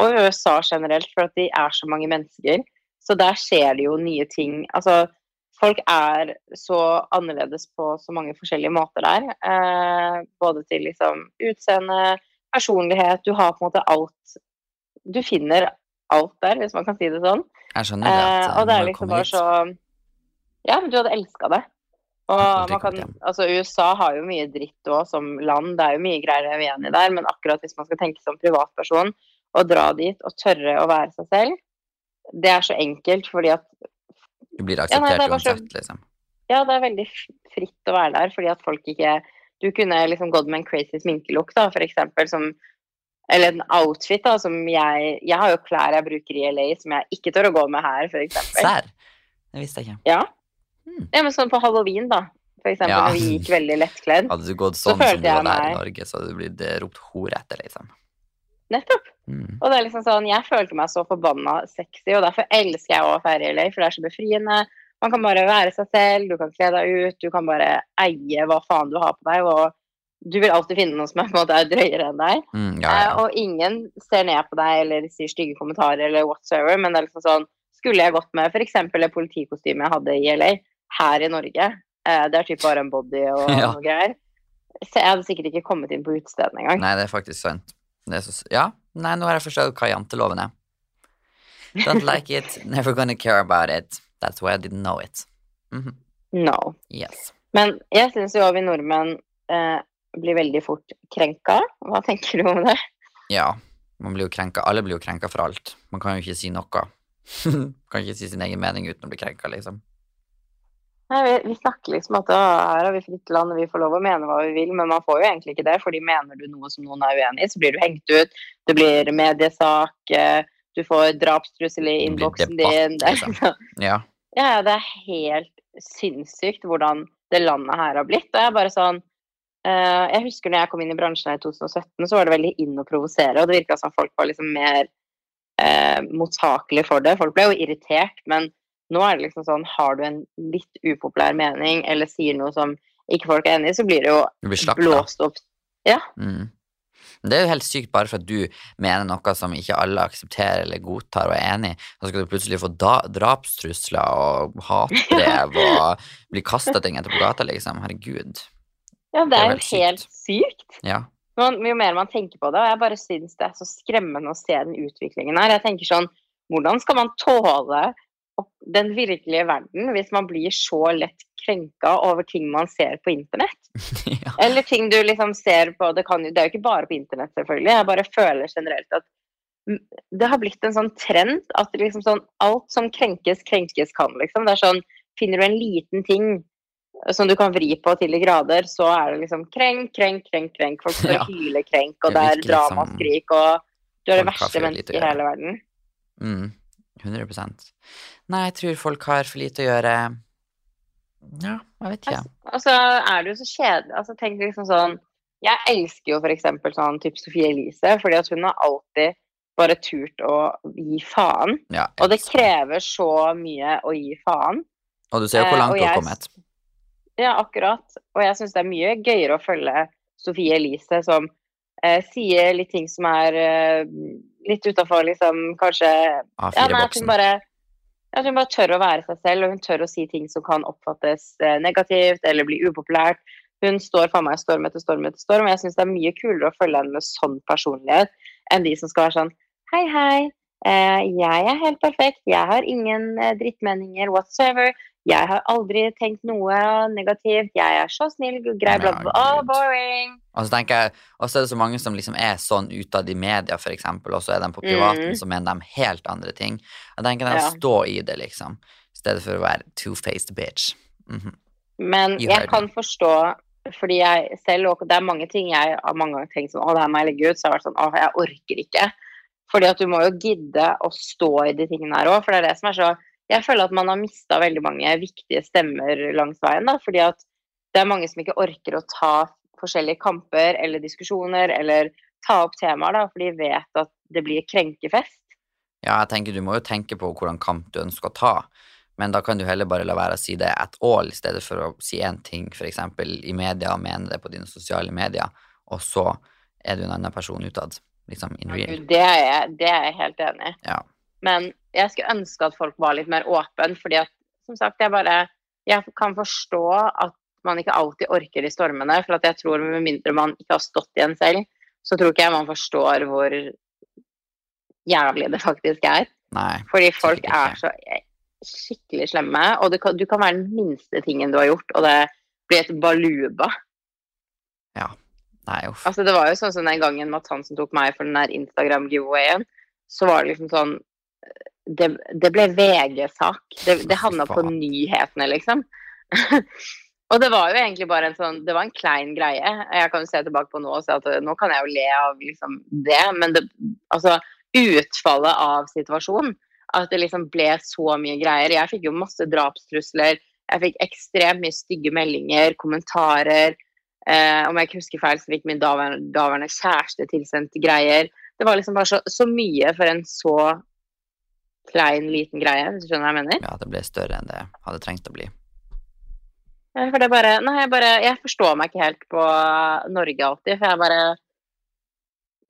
og USA generelt, for at de er så mange mennesker. Så der skjer det jo nye ting. Altså, folk er så annerledes på så mange forskjellige måter der. Eh, både til liksom utseende, personlighet, du har på en måte alt. Du finner alt der, hvis man kan si det sånn. Jeg skjønner det. Eh, at og det er liksom bare så Ja, men du hadde elska det. Og man kan, altså USA har jo mye dritt òg som land, det er jo mye greier jeg er uenig i der, men akkurat hvis man skal tenke som privatperson og dra dit og tørre å være seg selv, det er så enkelt fordi at Du blir Ja, nei, akseptert er bare så- uansett, liksom. ja, det er veldig fritt å være der fordi at folk ikke Du kunne liksom gått med en crazy sminkelook, da, for eksempel, som Eller en outfit, da, som jeg Jeg har jo klær jeg bruker i LA som jeg ikke tør å gå med her, eksempel. Serr? Det visste jeg ikke. Ja. Hmm. ja, men sånn på halloween, da. For eksempel Ja. når vi gikk veldig lettkledd. Hadde du gått Så sånn som du var der i Norge, så hadde du blitt eh, ropt hore etter, liksom. Nettopp. Mm. Og det er liksom sånn, jeg følte meg så forbanna sexy, og derfor elsker jeg å feire i LA, for det er så befriende. Man kan bare være seg selv, du kan kle deg ut, du kan bare eie hva faen du har på deg, og du vil alltid finne noe som er, måte, er drøyere enn deg. Mm, ja, Eh, ja. og ingen ser ned på deg eller sier stygge kommentarer eller whatsoever, men det er liksom sånn Skulle jeg gått med f.eks. det politikostymet jeg hadde i LA, her i Norge, eh, det er typ bare en body og Ja. noe greier, så jeg hadde sikkert ikke kommet inn på utestedene engang. Nei, det er faktisk sant. Det er så, ja, nei, nå har jeg forstått hva janteloven er. Don't like it, never gonna care about it. That's why I didn't know it. Mhm. No. Yes. Men jeg syns jo vi nordmenn eh, blir veldig fort krenka. Hva tenker du om det? Ja, man blir jo krenka. Alle blir jo krenka for alt. Man kan jo ikke si noe. kan ikke si sin egen mening uten å bli krenka, liksom. Nei, vi, vi snakker liksom at å, her har vi fritt land, vi får lov å mene hva vi vil, men man får jo egentlig ikke det, fordi mener du noe som noen er uenig i, så blir du hengt ut, det blir mediesak, du får drapstrussel i innboksen din. Det liksom. Ja. Ja, det er helt sinnssykt hvordan det landet her har blitt. Og jeg er bare sånn Jeg husker når jeg kom inn i bransjen i 2017, så var det veldig inn å provosere, og det virka som folk var liksom mer eh, mottakelige for det. Folk ble jo irritert, men nå er det liksom sånn Har du en litt upopulær mening, eller sier noe som ikke folk er enig i, så blir det jo blir slakt, blåst opp. Ja. Mm. Det er jo helt sykt bare for at du mener noe som ikke alle aksepterer eller godtar og er enig i. Så skal du plutselig få drapstrusler og hatbrev og bli kasta ting etter på gata, liksom. Herregud. Ja, det er jo helt sykt. sykt. Ja. Man, jo mer man tenker på det, og jeg bare syns det er så skremmende å se den utviklingen her. Jeg tenker sånn, hvordan skal man tåle den virkelige verden hvis man blir så lett krenka over ting man ser på internett? ja. Eller ting du liksom ser på Det, kan, det er jo ikke bare på internett, selvfølgelig. Jeg bare føler generelt at det har blitt en sånn trend at liksom sånn alt som krenkes, krenkes kan, liksom. Det er sånn Finner du en liten ting som du kan vri på til de grader, så er det liksom krenk, krenk, krenk, krenk. Folk står og hyler krenk, og Det er liksom- dramaskrik, og du er det verste mennesket i hele verden. Mm. 100 Nei, jeg tror folk har for lite å gjøre Ja, jeg vet ikke. Og så er det jo så kjedelig. Altså, tenk liksom sånn Jeg elsker jo for eksempel sånn type Sofie Elise, fordi at hun har alltid bare turt å gi faen. Ja, Og det krever så mye å gi faen. Og du ser jo hvor Eh, langt du har kommet. Ja, akkurat. Og jeg syns det er mye gøyere å følge Sofie Elise, som eh, sier litt ting som er eh, litt utafor liksom kanskje ja, nei, at hun bare at hun bare tør å være seg selv, og hun tør å si ting som kan oppfattes eh, negativt eller bli upopulært. Hun står for meg storm etter storm etter storm, og jeg syns det er mye kulere å følge henne med sånn personlighet enn de som skal være sånn Hei, hei, eh, jeg er helt perfekt, jeg har ingen eh, drittmeninger whatsoever. Jeg har aldri tenkt noe negativt, jeg er så snill, grei, bla, bla, bla. Boring. Og så tenker jeg, og så er det så mange som liksom er sånn utad i media, eksempel, og så er de på privaten, Mm. så mener de helt andre ting. Jeg tenker de Ja. stå i det, liksom, i stedet for å være two-faced bitch. Mhm. Men You jeg kan kan forstå fordi jeg selv, og det er mange ting jeg har mange ganger tenkt sånn Å, det her må jeg legge ut. Så har vært sånn Å, jeg orker ikke. Fordi at du må jo gidde å stå i de tingene her òg. For det er det som er så jeg føler at man har mista veldig mange viktige stemmer langs veien. da, fordi at det er mange som ikke orker å ta forskjellige kamper eller diskusjoner eller ta opp temaer, da, for de vet at det blir krenkefest. Ja, jeg tenker du må jo tenke på hvordan kamp du ønsker å ta, men da kan du heller bare la være å si det at all, i stedet for å si én ting, f.eks. i media, og mene det på dine sosiale medier, og så er du en annen person utad, liksom in real. Det er jeg, det er jeg helt enig i. Ja. Men jeg skulle ønske at folk var litt mer åpne, fordi at som sagt, jeg bare Jeg kan forstå at man ikke alltid orker de stormene, for at jeg tror med mindre man ikke har stått i en selv, så tror ikke jeg man forstår hvor jævlig det faktisk er. Nei. Fordi folk er så skikkelig slemme, og du kan, du kan være den minste tingen du har gjort, og det blir et baluba. Ja. Nei, uff. Altså, det var jo sånn som den gangen Mads Hansen tok meg for den der Instagram-giveawayen, så var det liksom sånn Det, det ble VG-sak. Det, det havna på nyhetene, liksom. og det var jo egentlig bare en sånn Det var en klein greie. Jeg kan jo se tilbake på nå og si at eh, nå kan jeg jo le av liksom det, men det, altså utfallet av situasjonen at det liksom ble så mye greier. Jeg fikk jo masse drapstrusler. Jeg fikk ekstremt mye stygge meldinger, kommentarer. Eh, om jeg ikke husker feil, så fikk min daværende, daværende kjæreste tilsendt greier. Det var liksom bare så, så mye for en så klein, liten greie, hvis du skjønner hva jeg mener? Ja, det ble større enn det hadde trengt å bli. Ja, For det er bare Nei, jeg bare Jeg forstår meg ikke helt på Norge alltid, for jeg bare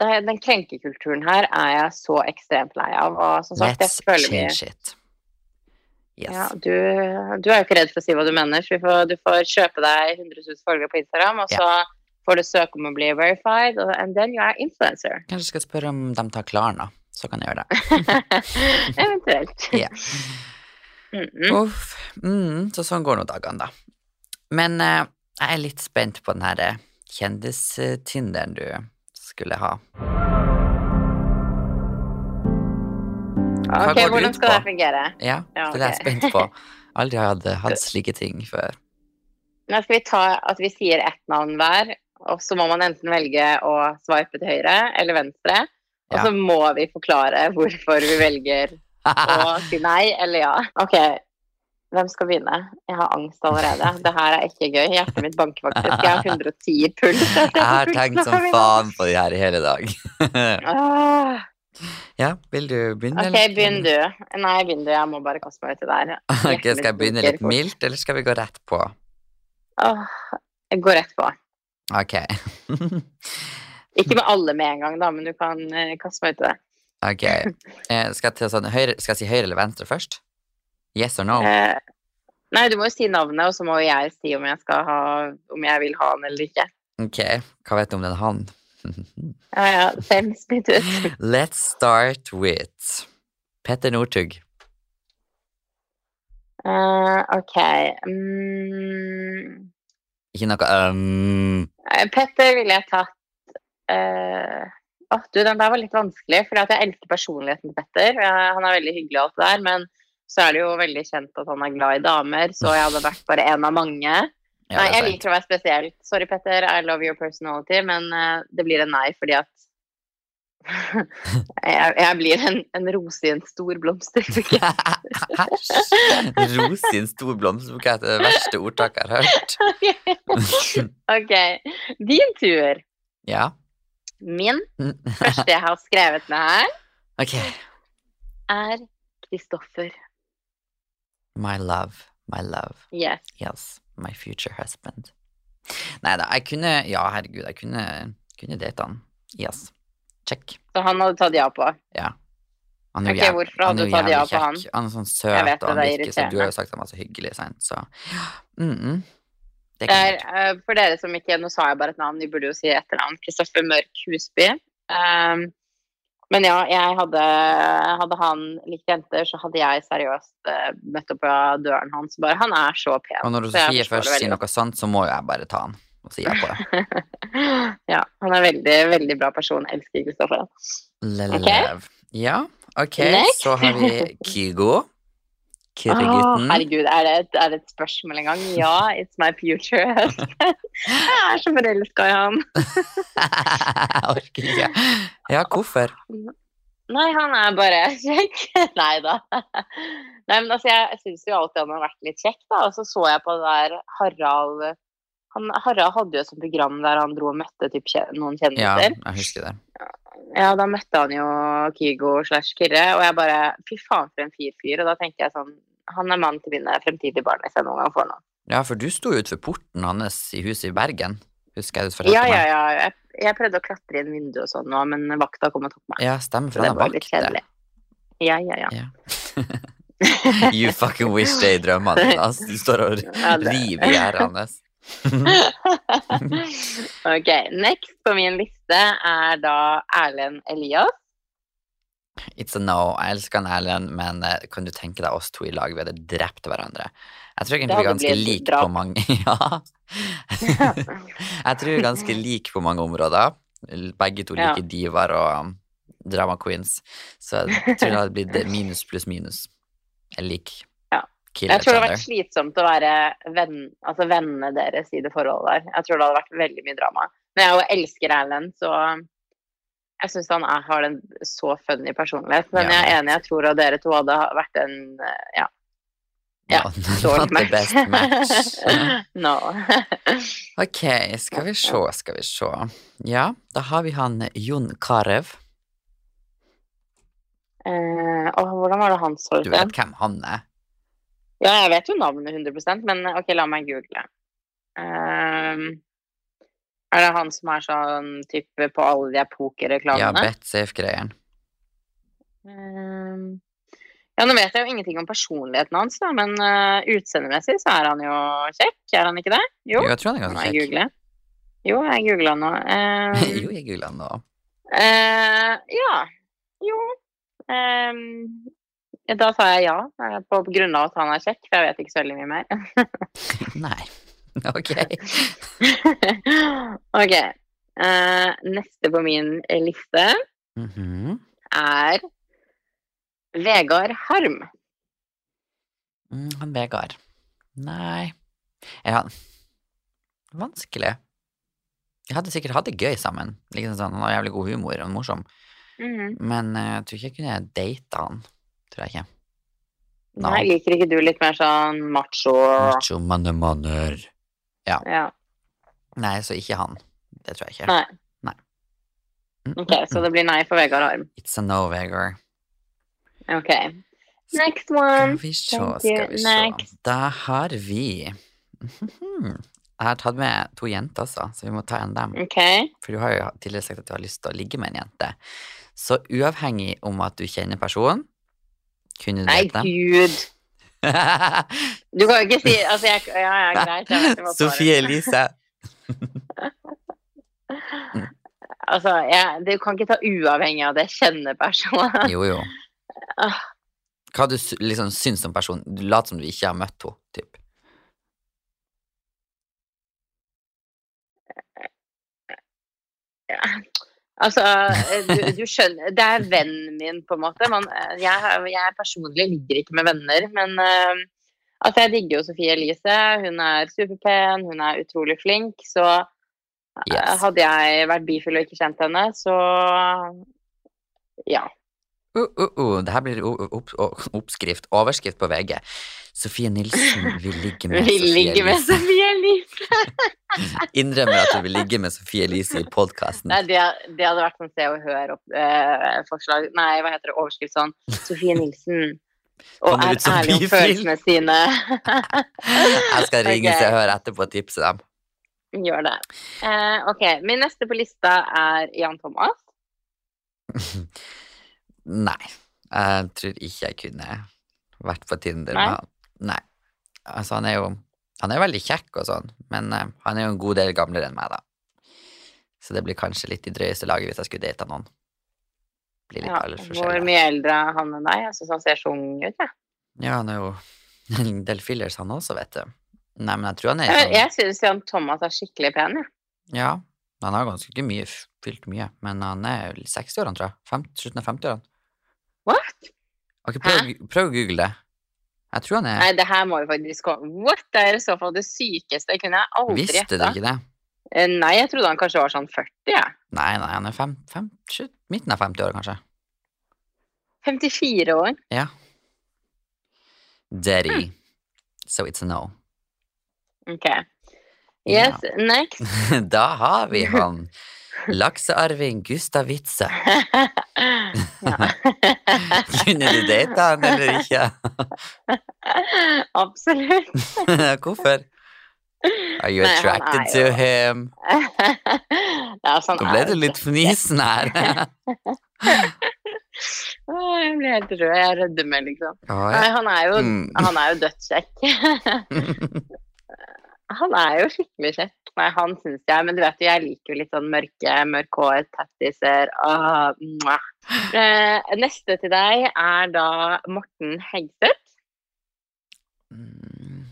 det Den krenkekulturen her er jeg så ekstremt lei av, og som sagt, jeg Let's føler vi change it. Yes. Ja, du, du er jo ikke redd for å si hva du mener, så får, du får kjøpe deg 100 000 følgere på Instagram, og så får du søke om å bli verified, and then you are influencer. Kanskje jeg skal spørre om de tar Klarna, så kan jeg gjøre det. Eventuelt. Ja. Mhm. Uff. Mm, så sånn går nå dagene, da. Men eh, jeg er litt spent på den her eh, kjendistinderen du skulle ha. Hva Ok, hvordan skal på? det fungere? Ja, Ja, det er jeg spent på. Aldri har jeg hatt slike ting før. Nå skal vi ta at vi sier ett navn hver, og så må man enten velge å sveipe til høyre eller venstre. Og så må vi forklare hvorfor vi velger å si nei eller ja. Ok, hvem skal begynne? Jeg har angst allerede. Det her er ikke gøy. Hjertet mitt banker faktisk. Jeg har 110 puls. Jeg har tenkt som faen på de her i hele dag. Ah, Ja, vil du begynne? ok, begynn du. Nei, begynn du. Jeg må bare kaste meg uti der. Ok, skal jeg begynne litt mildt, eller skal vi gå rett på? Åh, jeg går rett på. Ok. Ikke med alle med en gang, da, men du kan eh, kaste meg uti det. Ok. Eh, skal, jeg sånn, høyre, skal jeg si høyre eller venstre først? Yes or no? Eh, nei, du må jo si navnet, og så må jeg si om jeg, ha, om jeg vil ha han eller ikke. Ok, hva vet du om den han? Ja, ja, fem spytt ut. Let's start with Petter Northug. Uh, ok. um... Ikke noe um, eh, Petter ville jeg tatt eh, Åh, du, den der var litt vanskelig, for jeg elsker personligheten til Petter. Eh, han er veldig hyggelig og alt det der, men så er det jo veldig kjent at han er glad i damer, så jeg hadde vært bare en av mange. ja, nei, jeg liker å være spesiell. Sorry, Petter, I love your personality, men eh, det blir en nei fordi at jeg, jeg blir en, en rose i en stor blomsterbukke. Æsj! Rose i en stor blomsterbukett er det verste ordtaket jeg har hørt. ok, din tur. Ja. Min første jeg har skrevet ned her, okay. er Kristoffer. My love, my love. Yes. Yes, my future husband. Nei da, jeg kunne Ja, herregud, jeg kunne, kunne date han. Yes. Check. Så han hadde tatt ja på. Ja. Han er jo Ok, jæv- hvorfor hadde du tatt ja på han? Han er sånn søt, det, og han er virker så Du har jo sagt han var så hyggelig, sant, så mm -mm. Er, jeg eh, for dere som ikke Nå sa jeg bare et navn, vi burde jo si etternavn. Kristoffer Mørk Husby. Um, men ja, jeg hadde Hadde han likt jenter, så hadde jeg seriøst uh, møtt opp på døren hans. Bare, han er så pen. Og når du sier jeg først sier noe sånt, så må jo jeg bare ta han og si ja på det. ja, han er veldig, veldig bra person. Elsker Kristoffer. Okay? Ja, ok, Next. så har vi Kygo. Åh, Kyrregutten. herregud, er det, et, er det et spørsmål en gang? Ja, it's my future husband. Jeg er så forelska i han. Jeg orker ikke. Ja, hvorfor? Nei, han er bare kjekk. Nei da. Nei, men altså, jeg syns jo alltid han har vært litt kjekk, da. Og så så jeg på det der Harald han, Harald hadde jo et sånt program der han dro og møtte typ, noen kjendiser. Ja, jeg husker det. Ja, da møtte han jo Kygo slash Kyrre, og jeg bare Fy faen, for en fin fyr. Og da tenkte jeg sånn Han er mannen til mine fremtidige barn hvis jeg noen gang får noen. Ja, for du sto jo utenfor porten hans i huset i Bergen, husker jeg du fortalte Ja, ja, meg. ja. Jeg, jeg prøvde å klatre inn vinduet og sånn nå, men vakta kom og tok meg. Ja, stemmer, for han er vakt, litt kjedelig. Ja, ja, ja. Ja. You fucking wish det i drømmene dine. Altså, du står og river i gjerdet hans. ok, next på min liste er da Erlend Elias. It's a no. Jeg elsker han Erlend, men eh, kan du tenke deg oss to i lag? Vi hadde drept hverandre. Jeg tror egentlig vi er ganske like på mange Ja. jeg tror vi er ganske like på mange områder. Begge to Ja. liker divaer og um, drama queens. Så jeg tror det hadde blitt minus pluss minus. Jeg liker Ja. Kill Jeg tror det hadde vært slitsomt å være venn, altså vennene deres i det forholdet der. Jeg tror det hadde vært veldig mye drama. Men jeg elsker Erlend, så jeg syns han er, har en så funny personlighet. Men Ja, jeg er enig, jeg tror at dere to hadde vært en eh, ja, ja, dårlig match. best match. no. Ok, skal vi se, skal vi se. Ja, da har vi han Jon Carew. Eh, hvordan var det han så ut? Du vet hvem han er? Ja, jeg vet jo navnet 100% men ok, la meg google. Um, er det han som er sånn type på alle de Ja, pokerreklamene? BetSafe-greien. Um, ja, nå vet jeg jo ingenting om personligheten hans, da, men uh, utseendemessig så er han jo kjekk, er han ikke det? Jo, Jo, jeg tror han er ganske kjekk. google. Jo, jeg googla nå. Um, jo, jeg googla nå. Uh, ja. Jo. Ehm, da sa jeg ja, eh, på grunn av at han er kjekk, for jeg vet ikke så veldig mye mer. Nei. Ok. ok. Uh, neste på min liste Mhm. er Vegard Harm. mm, han Vegard. Nei Ja, vanskelig. Jeg hadde sikkert hatt det gøy sammen. Liksom sånn, Han har jævlig god humor og morsom. Mhm. Men uh, jeg tror ikke jeg kunne data han. Tror jeg ikke. No. Nei, liker ikke du litt mer sånn macho? Macho mannemanner. Ja. Nei, så ikke han. Det tror jeg ikke. Nei. Nei. Mm, Ok, mm, så det blir nei for Vegard Arm. It's a no, Vegard. Ok. Next Skal vi se, skal vi se. Da har vi Mhm. Jeg har tatt med to jenter altså, så vi må ta en av dem. Okay. For du har jo tidligere sagt at du har lyst til å ligge med en jente. Så uavhengig om at du kjenner personen, kunne du Nei, gud. Du kan jo ikke si Altså, jeg Ja, ja, greit. Jeg. Sofie Elise. Altså, jeg, du kan ikke ta uavhengig av det jeg kjenner personen. Jo, jo. Ah. Hva du liksom syns om personen? Du later som du ikke har møtt henne, typ. Ja. Altså, du, du skjønner Det er vennen min, på en måte. Man, jeg, jeg personlig ligger ikke med venner, men uh, altså, jeg digger jo Sofie Elise. Hun er superpen, hun er utrolig flink, så eh, Yes. hadde jeg vært bifil og ikke kjent henne, så ja. Uh, uh, uh. Det her blir opp, oppskrift, overskrift på VG. Sofie Nilsen vil ligge med Vil Sofie ligge med Sofie Elise. Innrømmer at du vil ligge med Sofie Elise i podkasten. Det, det hadde vært sånn Se og Hør-forslag. Nei, hva heter det? Overskrift sånn. Sofie Nilsen. Og er ærlig om følelsene sine. Jeg skal ringe okay. Se og Hør etterpå og tipse dem. Gjør det. Eh, ok, Min neste på lista er Jan Thomas. Nei. Jeg tror ikke jeg kunne vært på Tinder med han. Nei. Altså, han er jo Han er veldig kjekk og sånn, men uh, han er jo en god del gamlere enn meg, da. Så det blir kanskje litt i drøyeste laget hvis jeg skulle data noen. Blir litt Ja, hvor mye eldre er han enn deg? Jeg syns han ser så ung ut. Jeg, Ja, han er jo en del fillers, han også, vet du. Nei, men jeg tror han er sånn jeg syns Jan Thomas er skikkelig pen. Jeg. Ja, han har ganske ikke mye, fylt mye, men han er 60-årene, tror jeg. Slutten av 50-årene. What? Okay, prøv, prøv å google det. Jeg tror han er Nei, det her må jo faktisk komme What? Det er i så fall det sykeste. kunne jeg aldri Visste du ikke det? Eh, Nei, jeg trodde han kanskje var sånn 40, jeg. Nei, nei, han er fem, fem, sju- midten av 50 år, kanskje. 54 år. Ja. Daddy. So it's a no. Ok. Yes, next. Da har vi han. Laksearving Gustav Witzøe. Kunne du date han eller ikke? Absolutt. Hvorfor? Are you Nei, attracted er to jo- him? ja, så Nå ble du litt fnisen her. Jeg blir helt rød. Jeg rødmer, liksom. Å, Nei, han er jo, Mm. han jo dødskjekk. Han er jo skikkelig kjekk. Nei, han syns jeg, men du vet jo, jeg liker jo litt sånn mørke, mørk hår, tattiser. Ah. Eh, neste til deg er da Morten Hegseth. Mm.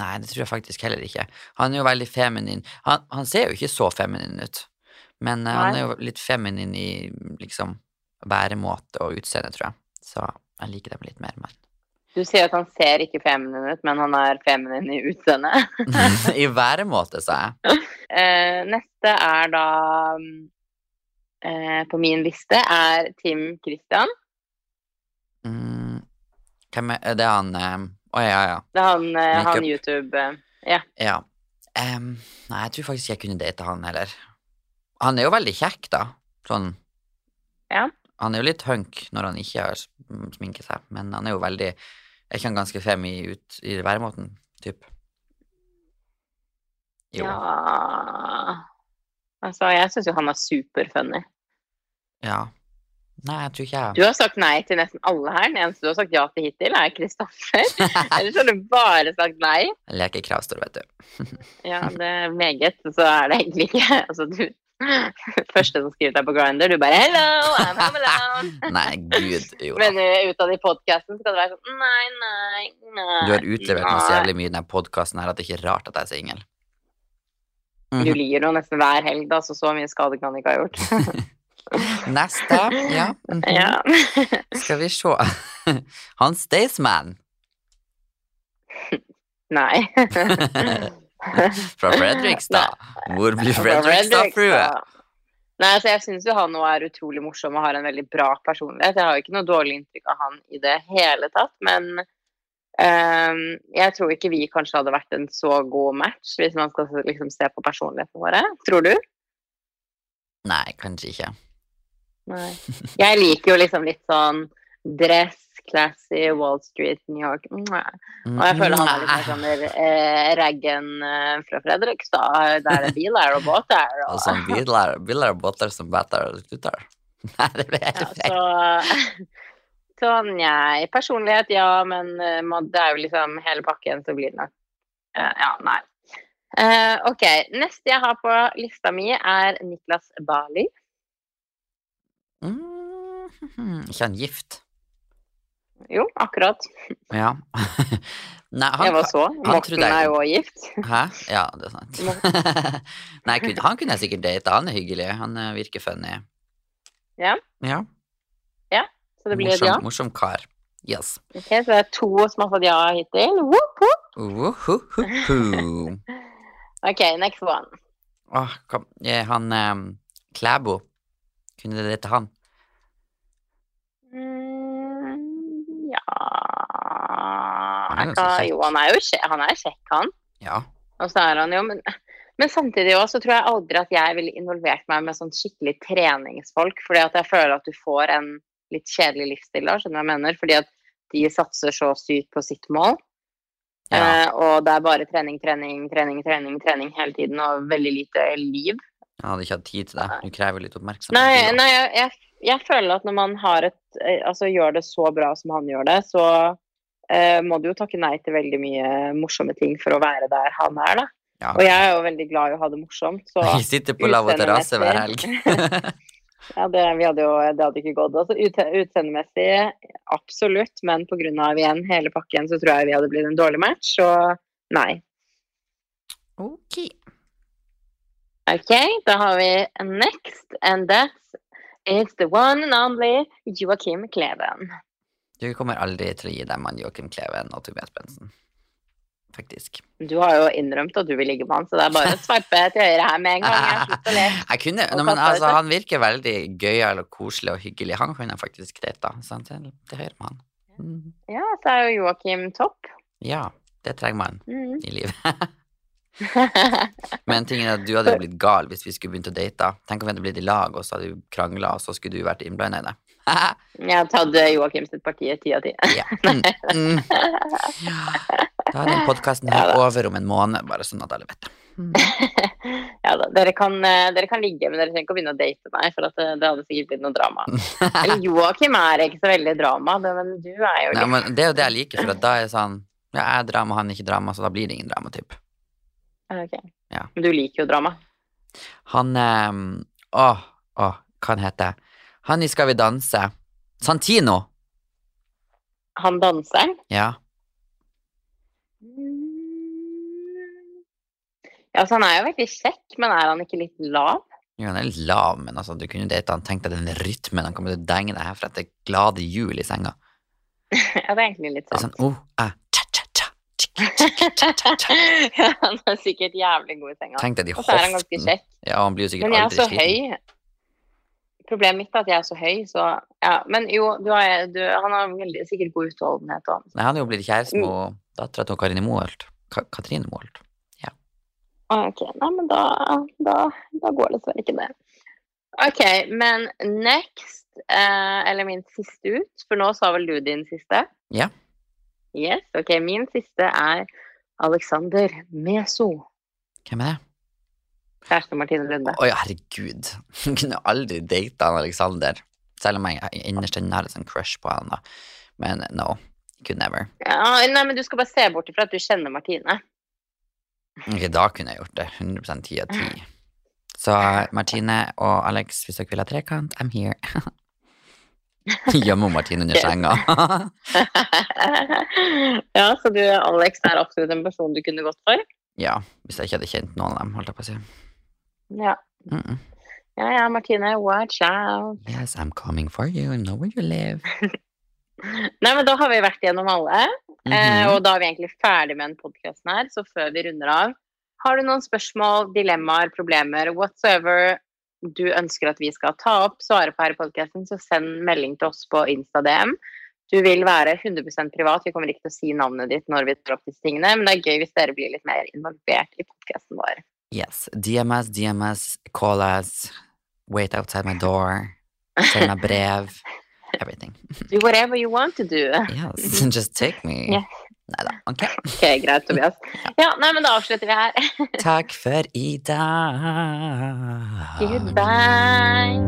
Nei, det tror jeg faktisk heller ikke. Han er jo veldig feminin. Han, han ser jo ikke så feminin ut, men eh, han er jo litt feminin i liksom væremåte og utseende, tror jeg. Så jeg liker dem litt mer, men Du sier at han ser ikke feminin ut, men han er feminin i utseendet. I væremåte, sa jeg. Eh, neste er da eh, på min liste er Tim Christian. Mm. Hvem er, er han han eh, oh, ja, ja. Det er han, eh, han YouTube eh, ja. Um, nei, jeg tror faktisk jeg kunne date han heller. Han er jo veldig kjekk, da. Sånn Ja. Han er jo litt hunk når han ikke har sminket seg, men han er jo veldig Er ikke han ganske femi ut i væremåten, typ? Jo. Ja Altså, jeg syns jo han er superfunny. Ja. Nei, jeg tror ikke Du jeg har sagt nei til nesten alle her. Den eneste du har sagt ja til hittil, er Kristoffer. Ellers har du bare sagt nei. Jeg leker kravstor, vet du. Ja, det er meget. Så er det egentlig ikke Altså, du Første som skriver deg på Grinder, du bare 'hello, I'm home alone'. Nei, gud, jo da. Men uh, ut av de podkastene skal det være sånn nei, nei, nei. Du har utlevert meg så jævlig mye i denne podkasten her at det ikke er rart at jeg er singel. Du lir jo nesten hver helg, da, så så mye skade kan jeg ikke ha gjort. Neste, ja. mhm. ja. Skal vi se. Hans Staysman Nei. Fra Fredrikstad. Hvor blir Fredrikstad-frue? Nei, altså jeg syns jo han nå er utrolig morsom og har en veldig bra personlighet. Jeg har jo ikke noe dårlig inntrykk av han i det hele tatt, men um, jeg tror ikke vi kanskje hadde vært en så god match hvis man skal liksom se på personlighetene våre. Tror du? Nei, kanskje ikke. Nei. Jeg liker jo liksom litt sånn dress, classy, Wall Street, New York. Og jeg føler han er litt sånn eh, raggen eh, fra Fredrikstad, der det er biler og båter. Og sånn biler, biler og båter som batter slutter. Nei, det helt ja, så, sånn, jeg. Personlighet, ja, men eh, det er jo liksom hele pakken, så blir det nok eh, Ja, nei. Uh, ok, neste jeg har på lista mi, er Niklas Bali. Mm, ikke han gift? Jo, akkurat. Ja. Nei, han, Jeg var så. Morten er jo også gift. Hæ? Ja, det er sant. Nei, han kunne jeg sikkert date. Han er hyggelig. Han eh, virker funny. Ja. Ja. Så det blir et morsom, ja. morsom kar. Yes. Ok, så det er to som har fått ja hittil. Whoop. Uhuhuhu. Ok, next one. Åh, kom. Han um, Klæbo. Kunne det hete han? Mm, ja er jeg kjekk. Jo, han er jo han. Er kjekk, han. Ja. Og så er han jo Men, men samtidig også, så tror jeg aldri at jeg ville involvert meg med sånn skikkelig treningsfolk. Fordi at jeg føler at du får en litt kjedelig livsstil da, skjønner du hva jeg mener? Fordi at de satser så sykt på sitt mål. ja. Eh, og det er bare trening, trening, trening, trening, trening hele tiden, og veldig lite liv. Jeg hadde ikke hatt tid til det. Du krever litt oppmerksomhet. Nei, nei jeg, jeg, jeg føler at når man har et, eh, altså, gjør det så bra som han gjør det, så eh, må du jo takke nei til veldig mye morsomme ting for å være der han er, da. Ja. Og jeg er jo veldig glad i å ha det morsomt, så Vi sitter på lavvo terrasse hver helg. ja, det, vi hadde jo, det hadde ikke gått. Altså, ut, utseendemessig, absolutt, men av igjen hele pakken, så tror jeg vi hadde blitt en dårlig match, så nei. ok. Ok, da har vi next, and that's it's the one and only Joakim Kleven. Du kommer aldri til å gi deg mann Joakim Kleven og Tobias Bensen. faktisk. Du har jo innrømt at du vil ligge med han, så det er bare å sveipe til høyre her med en gang. Jeg slutt å le. Jeg kunne, no, men altså, han virker veldig gøyal og koselig og hyggelig. Han kunne faktisk data. Sant? Til, til høyre med han. Mm. Ja, så er jo Joakim topp. Ja, det trenger man Mm. i livet. Men tingen er at du hadde jo blitt gal hvis vi skulle begynt å date. Tenk om vi hadde blitt i lag, og så hadde vi krangla, og så skulle du vært innblanda i det. Jeg har tatt eh, Joakim sitt parti ti av ti. ja. Mm, mm. ja. Da er den podkasten her Ja over om en måned, bare sånn at alle vet det. Mm. Ja da, dere kan, eh, dere kan ligge, men dere trenger ikke å begynne å date meg, for at det, det hadde sikkert blitt noe drama. Eller Joakim er ikke så veldig drama, det, men du er jo Nei, men det er jo det jeg liker, for at da er det sånn Ja, jeg er drama, han er ikke drama, så da blir det ingen drama, typ. Okay. Ja. Men du liker jo drama. Han Åh, åh, hva han heter Han i Skal vi danse. Santino. Han danseren Ja. Ja, altså han er jo veldig kjekk, men er han ikke litt lav? Jo, han er litt lav, men altså, du kunne date han. Tenk deg den rytmen han kommer til å denge deg herfra etter glade jul i senga. Ja, det er egentlig litt Det er sant. sånn oh, eh. Ja, han er sikkert jævlig god i senga. Tenk deg de Og så er han ganske hoftene. kjekk. Ja, han blir jo sikkert Men jeg er aldri så sliten. høy. Problemet mitt er at jeg er så høy, så ja. Men jo, du har, du, han har veldig, sikkert god utholdenhet og Nei, han er jo blitt kjæreste Mm. med dattera til Karine Moholt. Ka Katrine Moholt. Ok, nei, men da, da, da går det dessverre ikke det. Ok, men next, eh, eller min siste ut, for nå sa vel du din siste? Ja. Yes, ok, min siste er Alexander Meso. Hvem er det? Kjæresten Martine Lunde. Oi, herregud. Hun kunne aldri data han Alexander. Selv om jeg innerst inne en sånn crush på han, da. Men no. Could never. Ja, nei, men du skal bare se bort ifra at du kjenner Martine. Ok, da kunne jeg gjort det. 100 ti av ti. Så Martine og Alex, hvis dere vil ha trekant, I'm here. Gjemmer Martine under senga. ja, så du, Alex er absolutt en person du kunne gått for? ja, hvis jeg ikke hadde kjent noen av dem, holdt jeg på å si. Ja. Mm -mm. Ja, ja, Martine, watch out. Yes, I'm coming for you. I know where you live. Nei, men da har vi vært gjennom alle. Eh, Mhm. og da er vi egentlig ferdig med den podkasten her, så før vi runder av Har du noen spørsmål, dilemmaer, problemer, whatsoever du ønsker at vi skal ta opp, svare på her i podkasten, så send melding til oss på Insta-DM. Du vil være 100 privat, vi kommer ikke til å si navnet ditt når vi tar opp disse tingene, men det er gøy hvis dere blir litt mer involvert i podkasten vår. Yes. DMS, DMS, call us, wait outside my door, send meg brev. Everything. Do whatever you want to do. Yes, just take me. Yes. Nei da. Ok. Ok, greit, Tobias. Ja, nei, men da avslutter vi her. Takk for i dag. Goodbye.